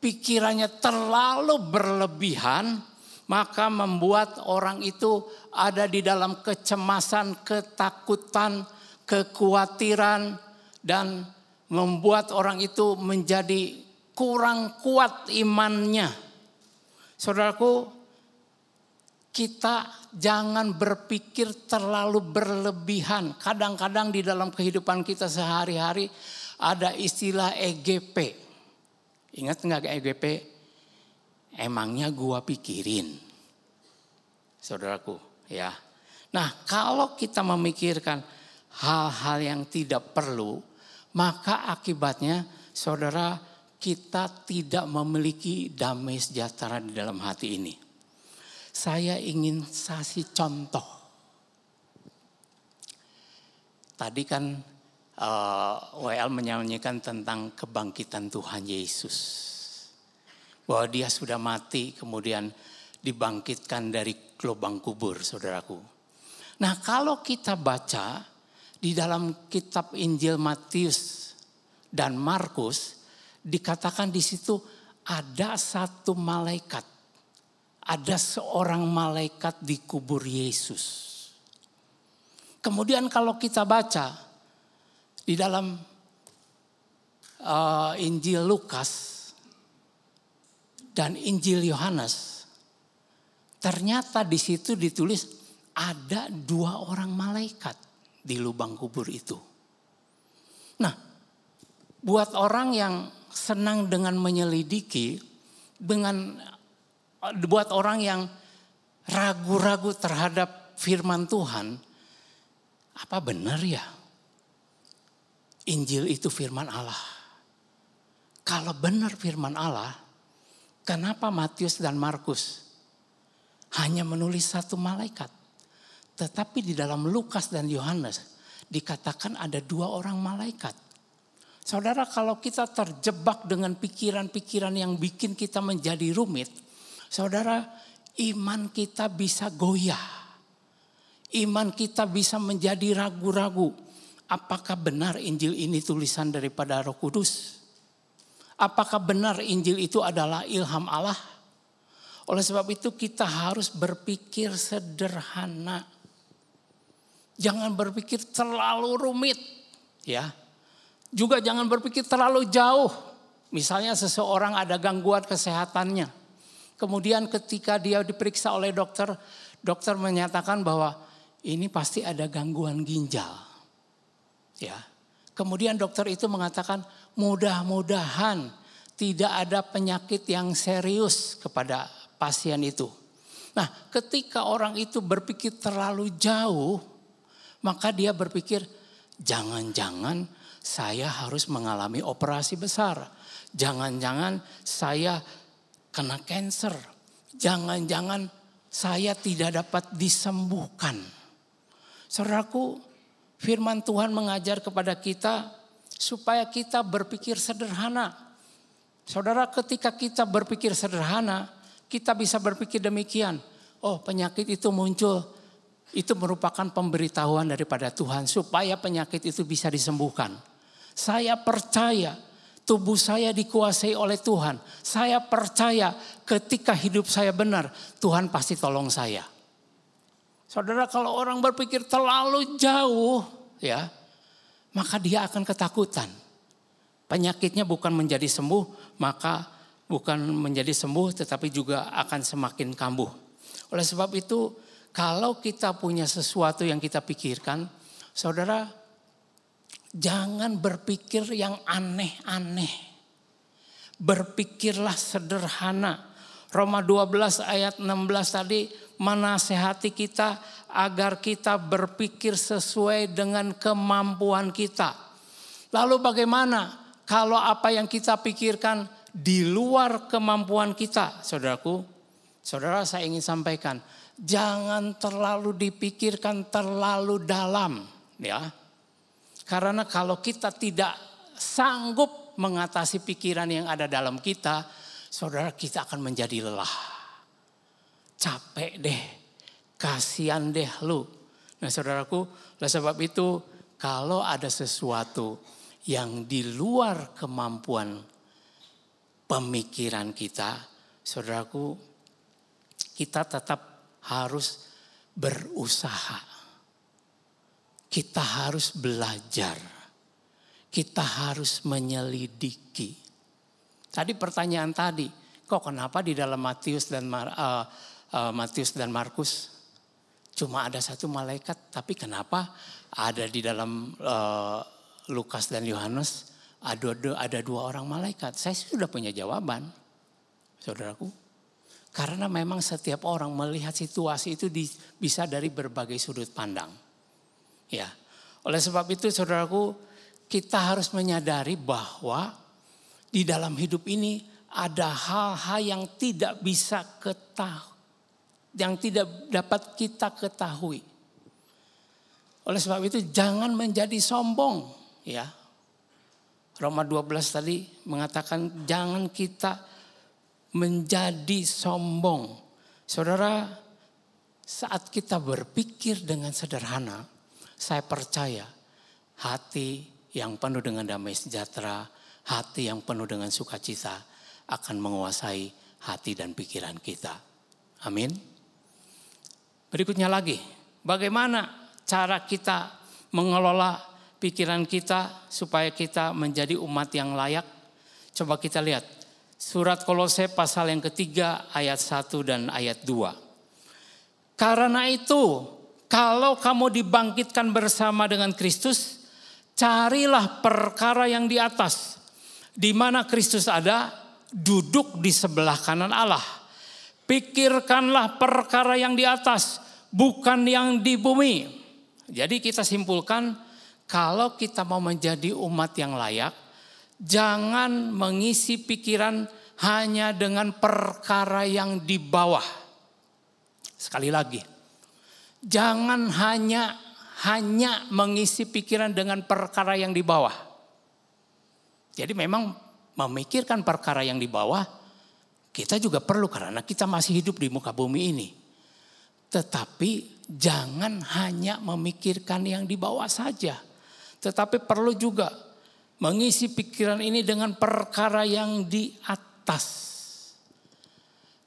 pikirannya terlalu berlebihan, maka membuat orang itu ada di dalam kecemasan, ketakutan, kekhawatiran, dan membuat orang itu menjadi kurang kuat imannya. Saudaraku, kita jangan berpikir terlalu berlebihan. Kadang-kadang di dalam kehidupan kita sehari-hari ada istilah EGP. Ingat nggak EGP? Emangnya gua pikirin. Saudaraku, ya. Nah, kalau kita memikirkan hal-hal yang tidak perlu, maka akibatnya saudara kita tidak memiliki damai sejahtera di dalam hati ini. Saya ingin kasih contoh. Tadi kan uh, WL menyanyikan tentang kebangkitan Tuhan Yesus. Bahwa dia sudah mati kemudian dibangkitkan dari lubang kubur saudaraku. Nah kalau kita baca di dalam kitab Injil Matius dan Markus dikatakan di situ ada satu malaikat ada seorang malaikat di kubur Yesus. Kemudian kalau kita baca di dalam uh, Injil Lukas dan Injil Yohanes, ternyata di situ ditulis ada dua orang malaikat di lubang kubur itu. Nah, buat orang yang senang dengan menyelidiki, dengan buat orang yang ragu-ragu terhadap firman Tuhan, apa benar ya? Injil itu firman Allah. Kalau benar firman Allah, kenapa Matius dan Markus hanya menulis satu malaikat? Tetapi di dalam Lukas dan Yohanes dikatakan ada dua orang malaikat. Saudara kalau kita terjebak dengan pikiran-pikiran yang bikin kita menjadi rumit, Saudara, iman kita bisa goyah. Iman kita bisa menjadi ragu-ragu. Apakah benar Injil ini tulisan daripada Roh Kudus? Apakah benar Injil itu adalah ilham Allah? Oleh sebab itu kita harus berpikir sederhana. Jangan berpikir terlalu rumit, ya. Juga jangan berpikir terlalu jauh. Misalnya seseorang ada gangguan kesehatannya Kemudian ketika dia diperiksa oleh dokter, dokter menyatakan bahwa ini pasti ada gangguan ginjal. Ya. Kemudian dokter itu mengatakan mudah-mudahan tidak ada penyakit yang serius kepada pasien itu. Nah, ketika orang itu berpikir terlalu jauh, maka dia berpikir jangan-jangan saya harus mengalami operasi besar. Jangan-jangan saya kena cancer. Jangan-jangan saya tidak dapat disembuhkan. Saudaraku, firman Tuhan mengajar kepada kita supaya kita berpikir sederhana. Saudara, ketika kita berpikir sederhana, kita bisa berpikir demikian. Oh, penyakit itu muncul, itu merupakan pemberitahuan daripada Tuhan supaya penyakit itu bisa disembuhkan. Saya percaya tubuh saya dikuasai oleh Tuhan. Saya percaya ketika hidup saya benar, Tuhan pasti tolong saya. Saudara, kalau orang berpikir terlalu jauh, ya, maka dia akan ketakutan. Penyakitnya bukan menjadi sembuh, maka bukan menjadi sembuh, tetapi juga akan semakin kambuh. Oleh sebab itu, kalau kita punya sesuatu yang kita pikirkan, saudara, Jangan berpikir yang aneh-aneh. Berpikirlah sederhana. Roma 12 ayat 16 tadi menasehati kita agar kita berpikir sesuai dengan kemampuan kita. Lalu bagaimana kalau apa yang kita pikirkan di luar kemampuan kita, saudaraku? Saudara saya ingin sampaikan, jangan terlalu dipikirkan terlalu dalam, ya. Karena kalau kita tidak sanggup mengatasi pikiran yang ada dalam kita, saudara kita akan menjadi lelah. Capek deh, kasihan deh lu. Nah saudaraku, oleh sebab itu kalau ada sesuatu yang di luar kemampuan pemikiran kita, saudaraku, kita tetap harus berusaha. Kita harus belajar. Kita harus menyelidiki. Tadi pertanyaan tadi, kok kenapa di dalam Matius dan Mar, uh, uh, Matius dan Markus cuma ada satu malaikat, tapi kenapa ada di dalam uh, Lukas dan Yohanes ada, ada dua orang malaikat? Saya sudah punya jawaban, saudaraku. Karena memang setiap orang melihat situasi itu di, bisa dari berbagai sudut pandang. Ya, oleh sebab itu saudaraku, kita harus menyadari bahwa di dalam hidup ini ada hal-hal yang tidak bisa ketahui, yang tidak dapat kita ketahui. Oleh sebab itu jangan menjadi sombong, ya. Roma 12 tadi mengatakan jangan kita menjadi sombong. Saudara, saat kita berpikir dengan sederhana, saya percaya hati yang penuh dengan damai sejahtera, hati yang penuh dengan sukacita akan menguasai hati dan pikiran kita. Amin. Berikutnya lagi, bagaimana cara kita mengelola pikiran kita supaya kita menjadi umat yang layak? Coba kita lihat surat Kolose pasal yang ketiga ayat 1 dan ayat 2. Karena itu, kalau kamu dibangkitkan bersama dengan Kristus, carilah perkara yang di atas, di mana Kristus ada, duduk di sebelah kanan Allah. Pikirkanlah perkara yang di atas, bukan yang di bumi. Jadi kita simpulkan, kalau kita mau menjadi umat yang layak, jangan mengisi pikiran hanya dengan perkara yang di bawah. Sekali lagi, jangan hanya hanya mengisi pikiran dengan perkara yang di bawah. Jadi memang memikirkan perkara yang di bawah kita juga perlu karena kita masih hidup di muka bumi ini. Tetapi jangan hanya memikirkan yang di bawah saja. Tetapi perlu juga mengisi pikiran ini dengan perkara yang di atas.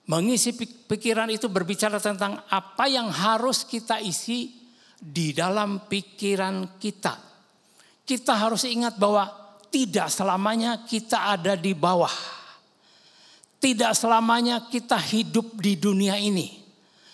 Mengisi pikiran itu berbicara tentang apa yang harus kita isi di dalam pikiran kita. Kita harus ingat bahwa tidak selamanya kita ada di bawah. Tidak selamanya kita hidup di dunia ini.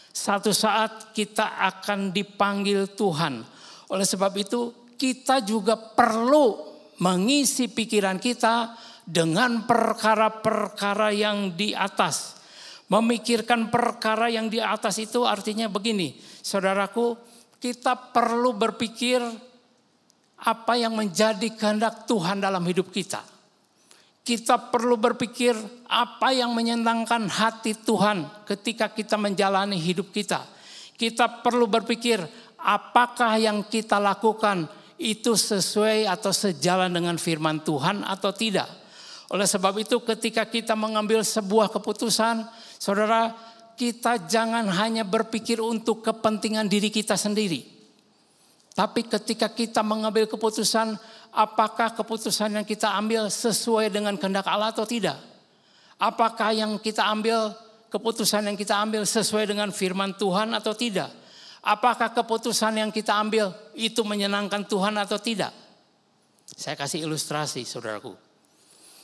Satu saat kita akan dipanggil Tuhan. Oleh sebab itu kita juga perlu mengisi pikiran kita dengan perkara-perkara yang di atas. Memikirkan perkara yang di atas itu artinya begini, saudaraku, kita perlu berpikir apa yang menjadi kehendak Tuhan dalam hidup kita. Kita perlu berpikir apa yang menyenangkan hati Tuhan ketika kita menjalani hidup kita. Kita perlu berpikir apakah yang kita lakukan itu sesuai atau sejalan dengan firman Tuhan atau tidak. Oleh sebab itu ketika kita mengambil sebuah keputusan, saudara kita jangan hanya berpikir untuk kepentingan diri kita sendiri. Tapi ketika kita mengambil keputusan, apakah keputusan yang kita ambil sesuai dengan kehendak Allah atau tidak? Apakah yang kita ambil, keputusan yang kita ambil sesuai dengan firman Tuhan atau tidak? Apakah keputusan yang kita ambil itu menyenangkan Tuhan atau tidak? Saya kasih ilustrasi saudaraku.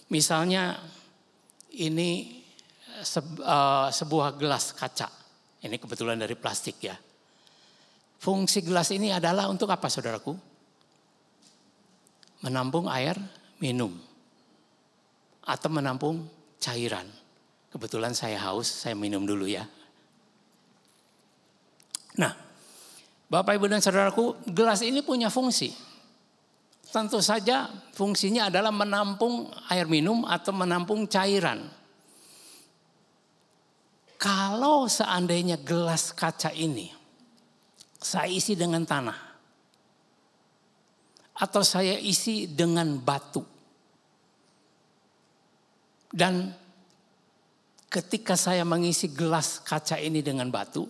Misalnya ini sebuah gelas kaca. Ini kebetulan dari plastik ya. Fungsi gelas ini adalah untuk apa saudaraku? Menampung air minum. Atau menampung cairan. Kebetulan saya haus, saya minum dulu ya. Nah, Bapak Ibu dan Saudaraku, gelas ini punya fungsi. Tentu saja fungsinya adalah menampung air minum atau menampung cairan. Kalau seandainya gelas kaca ini saya isi dengan tanah atau saya isi dengan batu. Dan ketika saya mengisi gelas kaca ini dengan batu,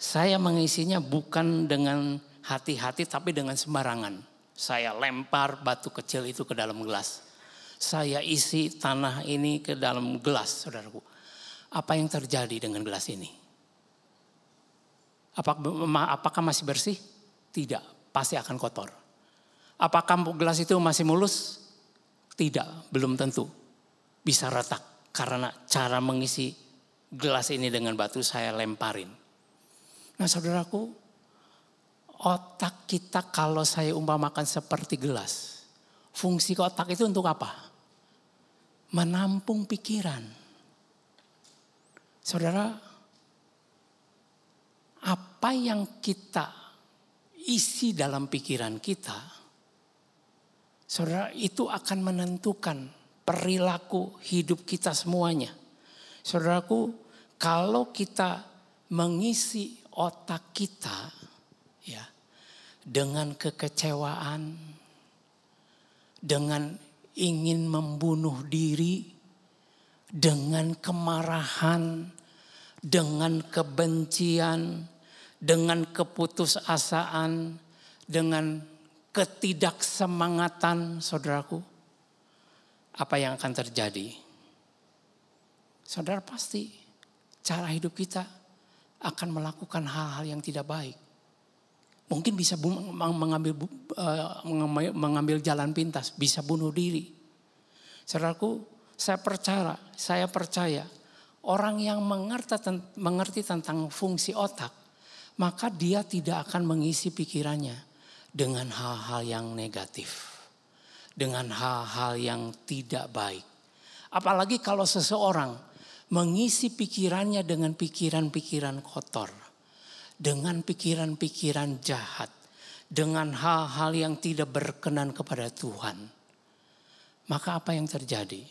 saya mengisinya bukan dengan hati-hati tapi dengan sembarangan. Saya lempar batu kecil itu ke dalam gelas. Saya isi tanah ini ke dalam gelas, saudaraku. Apa yang terjadi dengan gelas ini? Apakah, masih bersih? Tidak, pasti akan kotor. Apakah gelas itu masih mulus? Tidak, belum tentu. Bisa retak karena cara mengisi gelas ini dengan batu saya lemparin. Nah saudaraku, otak kita kalau saya umpamakan seperti gelas. Fungsi otak itu untuk apa? Menampung pikiran. Saudara, apa yang kita isi dalam pikiran kita, saudara itu akan menentukan perilaku hidup kita semuanya. Saudaraku, kalau kita mengisi otak kita ya dengan kekecewaan, dengan ingin membunuh diri, dengan kemarahan, dengan kebencian, dengan keputusasaan, dengan ketidaksemangatan, saudaraku, apa yang akan terjadi? Saudara pasti cara hidup kita akan melakukan hal-hal yang tidak baik. Mungkin bisa mengambil eh, mengambil jalan pintas, bisa bunuh diri. Saudaraku, saya percaya, saya percaya orang yang mengerti, mengerti tentang fungsi otak, maka dia tidak akan mengisi pikirannya dengan hal-hal yang negatif, dengan hal-hal yang tidak baik. Apalagi kalau seseorang mengisi pikirannya dengan pikiran-pikiran kotor, dengan pikiran-pikiran jahat, dengan hal-hal yang tidak berkenan kepada Tuhan. Maka apa yang terjadi?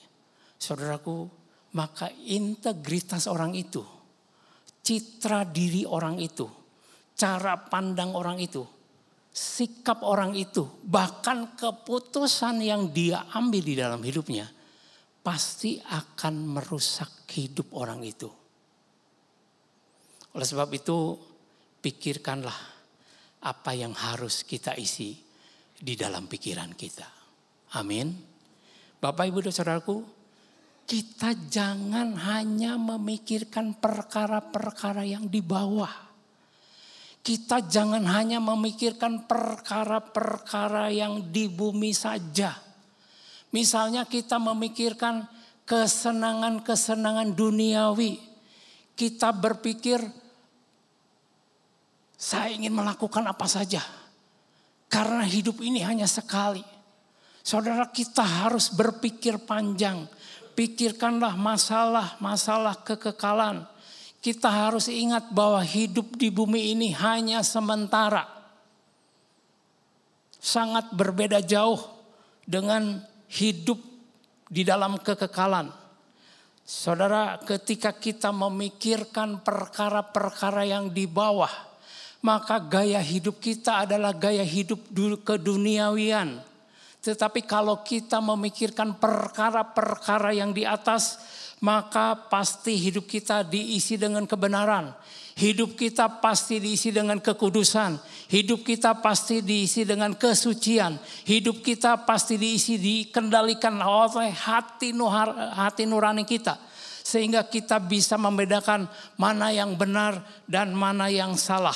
Saudaraku, maka integritas orang itu, citra diri orang itu, cara pandang orang itu, sikap orang itu, bahkan keputusan yang dia ambil di dalam hidupnya, pasti akan merusak hidup orang itu. Oleh sebab itu, pikirkanlah apa yang harus kita isi di dalam pikiran kita. Amin. Bapak Ibu dan Saudaraku, kita jangan hanya memikirkan perkara-perkara yang di bawah. Kita jangan hanya memikirkan perkara-perkara yang di bumi saja. Misalnya kita memikirkan kesenangan-kesenangan duniawi. Kita berpikir saya ingin melakukan apa saja. Karena hidup ini hanya sekali. Saudara kita harus berpikir panjang. Pikirkanlah masalah-masalah kekekalan. Kita harus ingat bahwa hidup di bumi ini hanya sementara. Sangat berbeda jauh dengan hidup di dalam kekekalan. Saudara, ketika kita memikirkan perkara-perkara yang di bawah, maka gaya hidup kita adalah gaya hidup keduniawian. Tetapi kalau kita memikirkan perkara-perkara yang di atas, maka pasti hidup kita diisi dengan kebenaran. Hidup kita pasti diisi dengan kekudusan. Hidup kita pasti diisi dengan kesucian. Hidup kita pasti diisi dikendalikan oleh hati, nuhar, hati nurani kita. Sehingga kita bisa membedakan mana yang benar dan mana yang salah.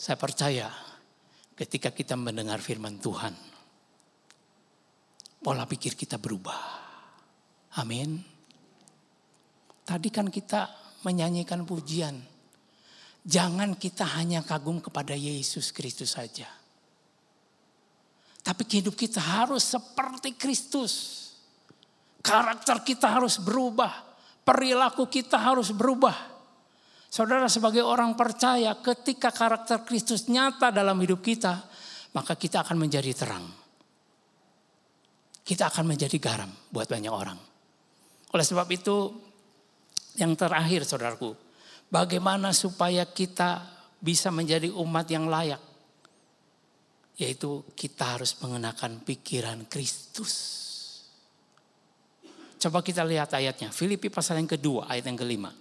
Saya percaya ketika kita mendengar firman Tuhan, pola pikir kita berubah. Amin. Tadi kan kita menyanyikan pujian. Jangan kita hanya kagum kepada Yesus Kristus saja. Tapi hidup kita harus seperti Kristus. Karakter kita harus berubah. Perilaku kita harus berubah. Saudara sebagai orang percaya ketika karakter Kristus nyata dalam hidup kita. Maka kita akan menjadi terang. Kita akan menjadi garam buat banyak orang. Oleh sebab itu yang terakhir saudaraku. Bagaimana supaya kita bisa menjadi umat yang layak. Yaitu kita harus mengenakan pikiran Kristus. Coba kita lihat ayatnya. Filipi pasal yang kedua ayat yang kelima.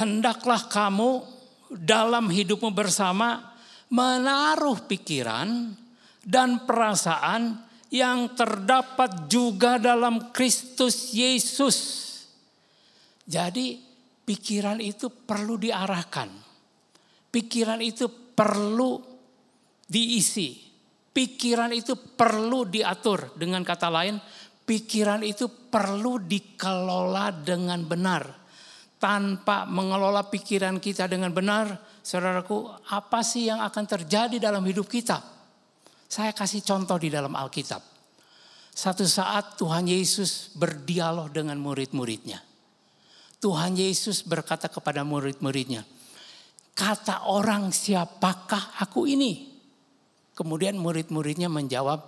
Hendaklah kamu dalam hidupmu bersama menaruh pikiran dan perasaan yang terdapat juga dalam Kristus Yesus. Jadi pikiran itu perlu diarahkan. Pikiran itu perlu diisi. Pikiran itu perlu diatur. Dengan kata lain, pikiran itu perlu dikelola dengan benar. Tanpa mengelola pikiran kita dengan benar, saudaraku, apa sih yang akan terjadi dalam hidup kita? Saya kasih contoh di dalam Alkitab. Satu saat Tuhan Yesus berdialog dengan murid-muridnya. Tuhan Yesus berkata kepada murid-muridnya, kata orang siapakah aku ini? Kemudian murid-muridnya menjawab,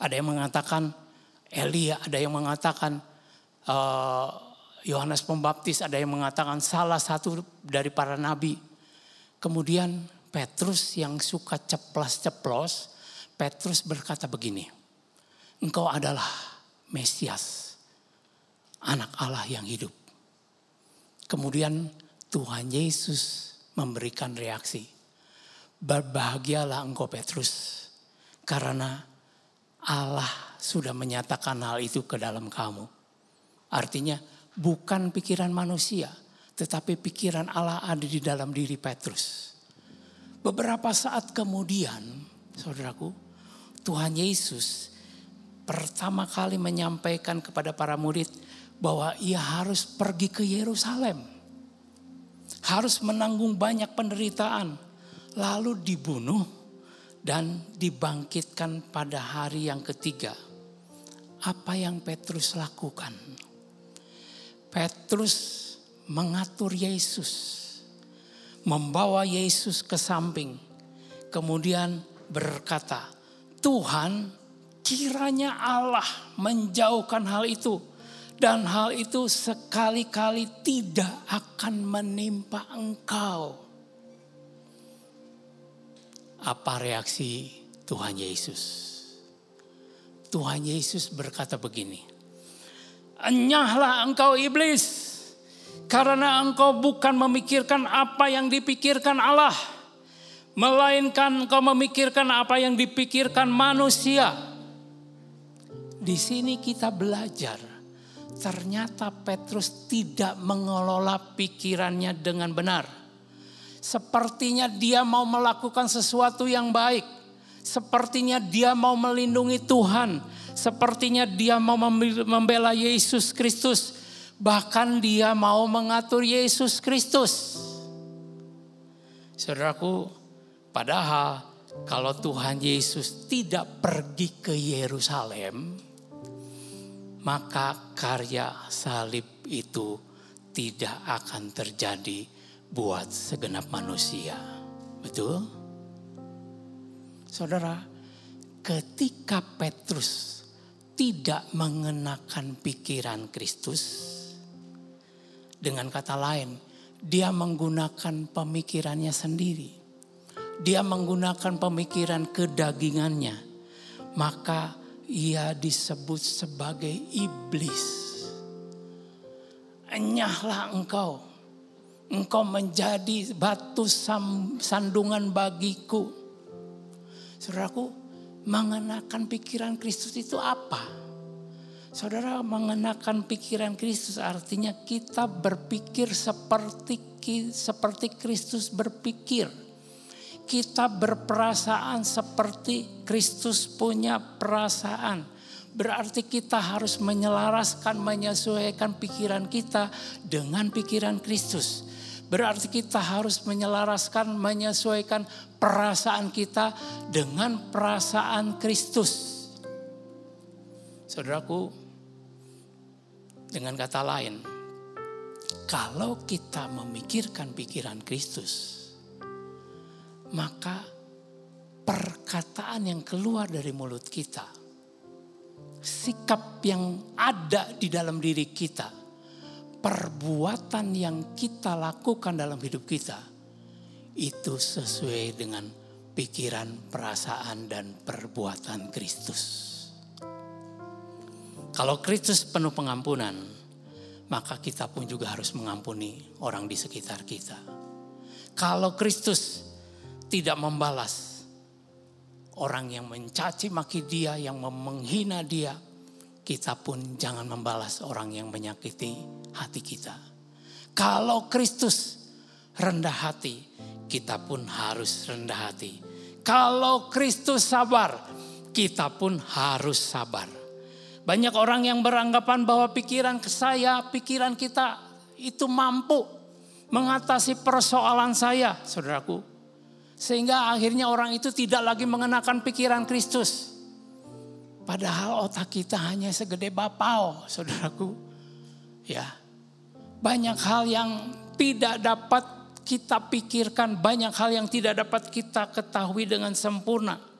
ada yang mengatakan Elia, ada yang mengatakan eh, Yohanes Pembaptis, ada yang mengatakan salah satu dari para nabi. Kemudian Petrus yang suka ceplas-ceplos, Petrus berkata begini, engkau adalah Mesias, anak Allah yang hidup. Kemudian Tuhan Yesus memberikan reaksi. Berbahagialah engkau Petrus, karena Allah sudah menyatakan hal itu ke dalam kamu. Artinya bukan pikiran manusia, tetapi pikiran Allah ada di dalam diri Petrus. Beberapa saat kemudian, saudaraku, Tuhan Yesus pertama kali menyampaikan kepada para murid bahwa ia harus pergi ke Yerusalem. Harus menanggung banyak penderitaan, lalu dibunuh dan dibangkitkan pada hari yang ketiga. Apa yang Petrus lakukan? Petrus mengatur Yesus, membawa Yesus ke samping, kemudian berkata, "Tuhan, kiranya Allah menjauhkan hal itu, dan hal itu sekali-kali tidak akan menimpa Engkau." Apa reaksi Tuhan Yesus? Tuhan Yesus berkata begini, Enyahlah engkau iblis, karena engkau bukan memikirkan apa yang dipikirkan Allah, melainkan engkau memikirkan apa yang dipikirkan manusia. Di sini kita belajar, ternyata Petrus tidak mengelola pikirannya dengan benar. Sepertinya dia mau melakukan sesuatu yang baik. Sepertinya dia mau melindungi Tuhan. Sepertinya dia mau membela Yesus Kristus. Bahkan dia mau mengatur Yesus Kristus. Saudaraku, padahal kalau Tuhan Yesus tidak pergi ke Yerusalem, maka karya salib itu tidak akan terjadi buat segenap manusia. Betul? Saudara, ketika Petrus tidak mengenakan pikiran Kristus, dengan kata lain, dia menggunakan pemikirannya sendiri. Dia menggunakan pemikiran kedagingannya, maka ia disebut sebagai iblis. Enyahlah engkau, engkau menjadi batu sandungan bagiku. Saudaraku, mengenakan pikiran Kristus itu apa? Saudara mengenakan pikiran Kristus artinya kita berpikir seperti seperti Kristus berpikir. Kita berperasaan seperti Kristus punya perasaan. Berarti kita harus menyelaraskan, menyesuaikan pikiran kita dengan pikiran Kristus. Berarti kita harus menyelaraskan, menyesuaikan perasaan kita dengan perasaan Kristus. Saudaraku, dengan kata lain, kalau kita memikirkan pikiran Kristus, maka perkataan yang keluar dari mulut kita, sikap yang ada di dalam diri kita, perbuatan yang kita lakukan dalam hidup kita, itu sesuai dengan pikiran, perasaan, dan perbuatan Kristus. Kalau Kristus penuh pengampunan, maka kita pun juga harus mengampuni orang di sekitar kita. Kalau Kristus tidak membalas orang yang mencaci maki dia, yang menghina dia, kita pun jangan membalas orang yang menyakiti hati kita. Kalau Kristus rendah hati, kita pun harus rendah hati. Kalau Kristus sabar, kita pun harus sabar. Banyak orang yang beranggapan bahwa pikiran saya, pikiran kita itu mampu mengatasi persoalan saya, saudaraku. Sehingga akhirnya orang itu tidak lagi mengenakan pikiran Kristus. Padahal otak kita hanya segede bapau, saudaraku. Ya, banyak hal yang tidak dapat kita pikirkan, banyak hal yang tidak dapat kita ketahui dengan sempurna.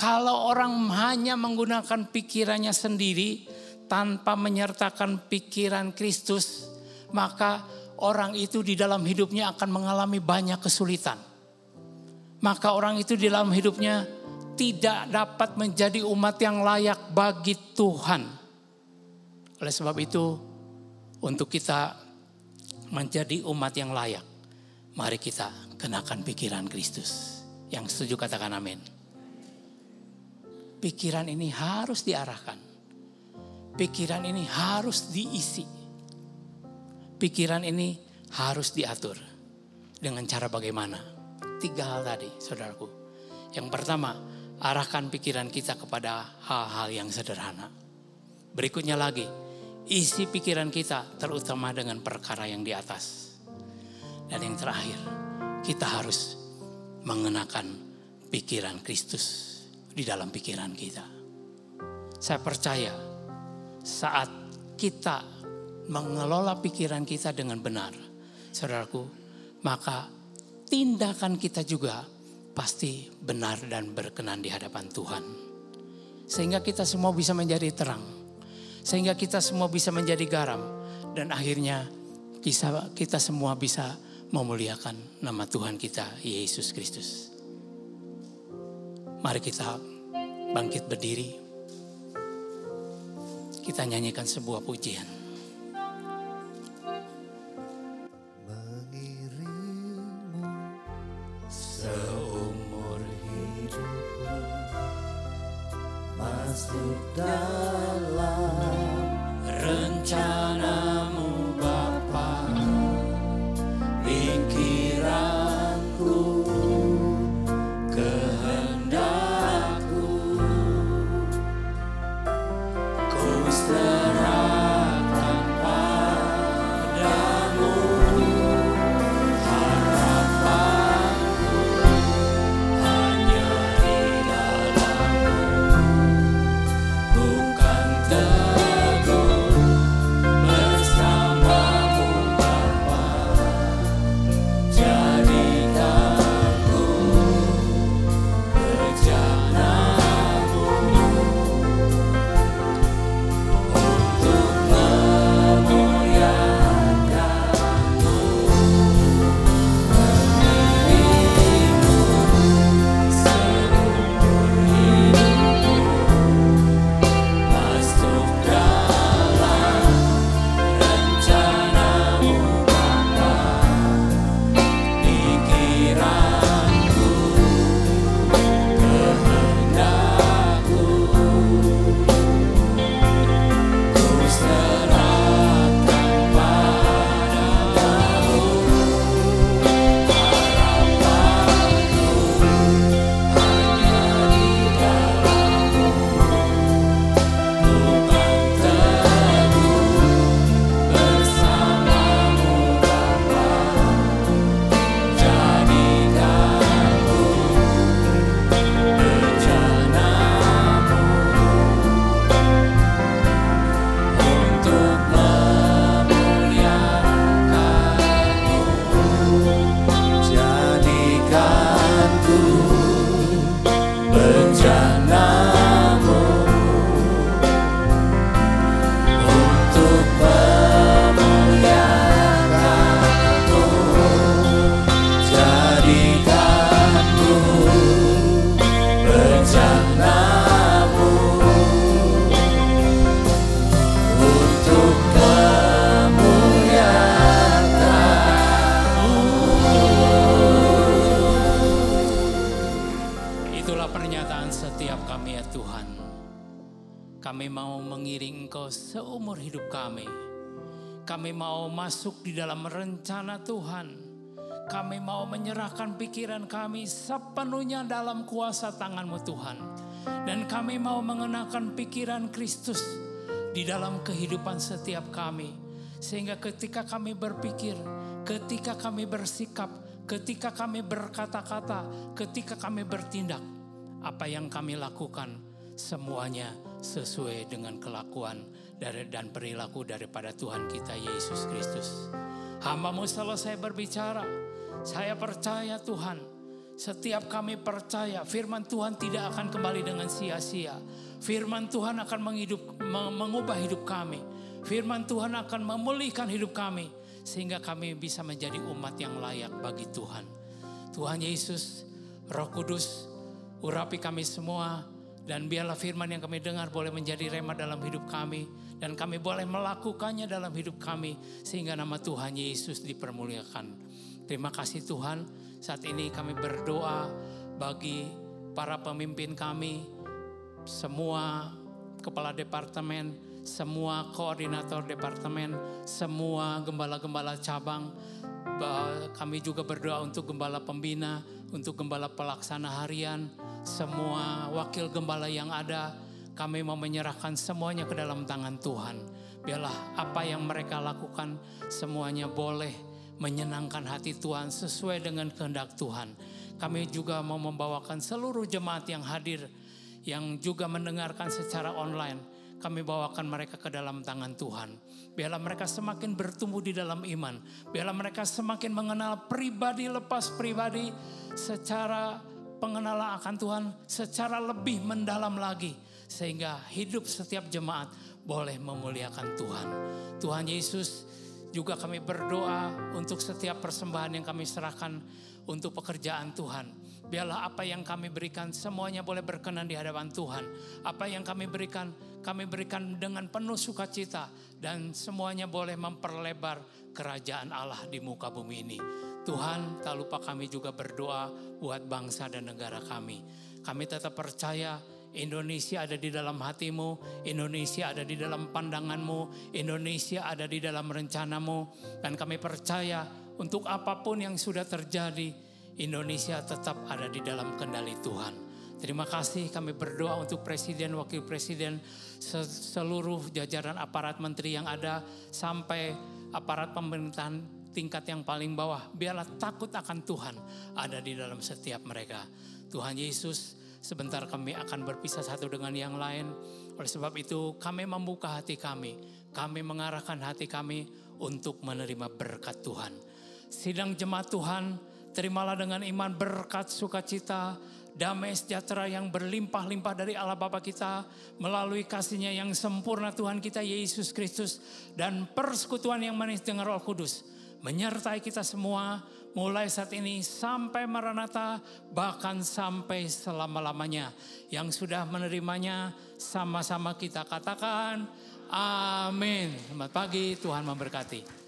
Kalau orang hanya menggunakan pikirannya sendiri tanpa menyertakan pikiran Kristus, maka orang itu di dalam hidupnya akan mengalami banyak kesulitan. Maka orang itu di dalam hidupnya tidak dapat menjadi umat yang layak bagi Tuhan. Oleh sebab itu, untuk kita menjadi umat yang layak, mari kita kenakan pikiran Kristus. Yang setuju katakan amin. Pikiran ini harus diarahkan. Pikiran ini harus diisi. Pikiran ini harus diatur. Dengan cara bagaimana? Tiga hal tadi, saudaraku. Yang pertama, arahkan pikiran kita kepada hal-hal yang sederhana. Berikutnya lagi, isi pikiran kita terutama dengan perkara yang di atas. Dan yang terakhir, kita harus mengenakan pikiran Kristus di dalam pikiran kita. Saya percaya saat kita mengelola pikiran kita dengan benar, saudaraku, maka tindakan kita juga pasti benar dan berkenan di hadapan Tuhan. Sehingga kita semua bisa menjadi terang. Sehingga kita semua bisa menjadi garam. Dan akhirnya kita, kita semua bisa memuliakan nama Tuhan kita, Yesus Kristus. Mari kita bangkit berdiri. Kita nyanyikan sebuah pujian. Seumur hidup Masuk dalam rencanamu masuk di dalam rencana Tuhan. Kami mau menyerahkan pikiran kami sepenuhnya dalam kuasa tanganmu Tuhan. Dan kami mau mengenakan pikiran Kristus di dalam kehidupan setiap kami. Sehingga ketika kami berpikir, ketika kami bersikap, ketika kami berkata-kata, ketika kami bertindak, apa yang kami lakukan semuanya sesuai dengan kelakuan dan perilaku daripada Tuhan kita Yesus Kristus. Hambamu selesai berbicara, saya percaya Tuhan, setiap kami percaya firman Tuhan tidak akan kembali dengan sia-sia. Firman Tuhan akan menghidup, meng- mengubah hidup kami. Firman Tuhan akan memulihkan hidup kami. Sehingga kami bisa menjadi umat yang layak bagi Tuhan. Tuhan Yesus, Roh Kudus, urapi kami semua. Dan biarlah firman yang kami dengar boleh menjadi rema dalam hidup kami. Dan kami boleh melakukannya dalam hidup kami. Sehingga nama Tuhan Yesus dipermuliakan. Terima kasih Tuhan. Saat ini kami berdoa bagi para pemimpin kami, semua kepala departemen, semua koordinator departemen, semua gembala-gembala cabang. Ba- Kami juga berdoa untuk gembala pembina, untuk gembala pelaksana harian, semua wakil gembala yang ada. Kami mau menyerahkan semuanya ke dalam tangan Tuhan. Biarlah apa yang mereka lakukan semuanya boleh menyenangkan hati Tuhan sesuai dengan kehendak Tuhan. Kami juga mau membawakan seluruh jemaat yang hadir yang juga mendengarkan secara online. Kami bawakan mereka ke dalam tangan Tuhan. Biarlah mereka semakin bertumbuh di dalam iman. Biarlah mereka semakin mengenal pribadi lepas pribadi secara pengenalan akan Tuhan secara lebih mendalam lagi. Sehingga hidup setiap jemaat boleh memuliakan Tuhan. Tuhan Yesus juga kami berdoa untuk setiap persembahan yang kami serahkan untuk pekerjaan Tuhan. Biarlah apa yang kami berikan semuanya boleh berkenan di hadapan Tuhan. Apa yang kami berikan, kami berikan dengan penuh sukacita. Dan semuanya boleh memperlebar kerajaan Allah di muka bumi ini. Tuhan tak lupa kami juga berdoa buat bangsa dan negara kami. Kami tetap percaya Indonesia ada di dalam hatimu, Indonesia ada di dalam pandanganmu, Indonesia ada di dalam rencanamu. Dan kami percaya untuk apa pun yang sudah terjadi, Indonesia tetap ada di dalam kendali Tuhan. Terima kasih kami berdoa untuk Presiden, Wakil Presiden, se- seluruh jajaran aparat menteri yang ada, sampai aparat pemerintahan tingkat yang paling bawah. Biarlah takut akan Tuhan ada di dalam setiap mereka. Tuhan Yesus, sebentar kami akan berpisah satu dengan yang lain. Oleh sebab itu kami membuka hati kami. Kami mengarahkan hati kami untuk menerima berkat Tuhan. Sidang jemaat Tuhan, terimalah dengan iman berkat sukacita, damai sejahtera yang berlimpah-limpah dari Allah Bapa kita melalui kasihnya yang sempurna Tuhan kita Yesus Kristus dan persekutuan yang manis dengan Roh Kudus menyertai kita semua mulai saat ini sampai Maranatha bahkan sampai selama-lamanya. Yang sudah menerimanya sama-sama kita katakan amin. Selamat pagi, Tuhan memberkati.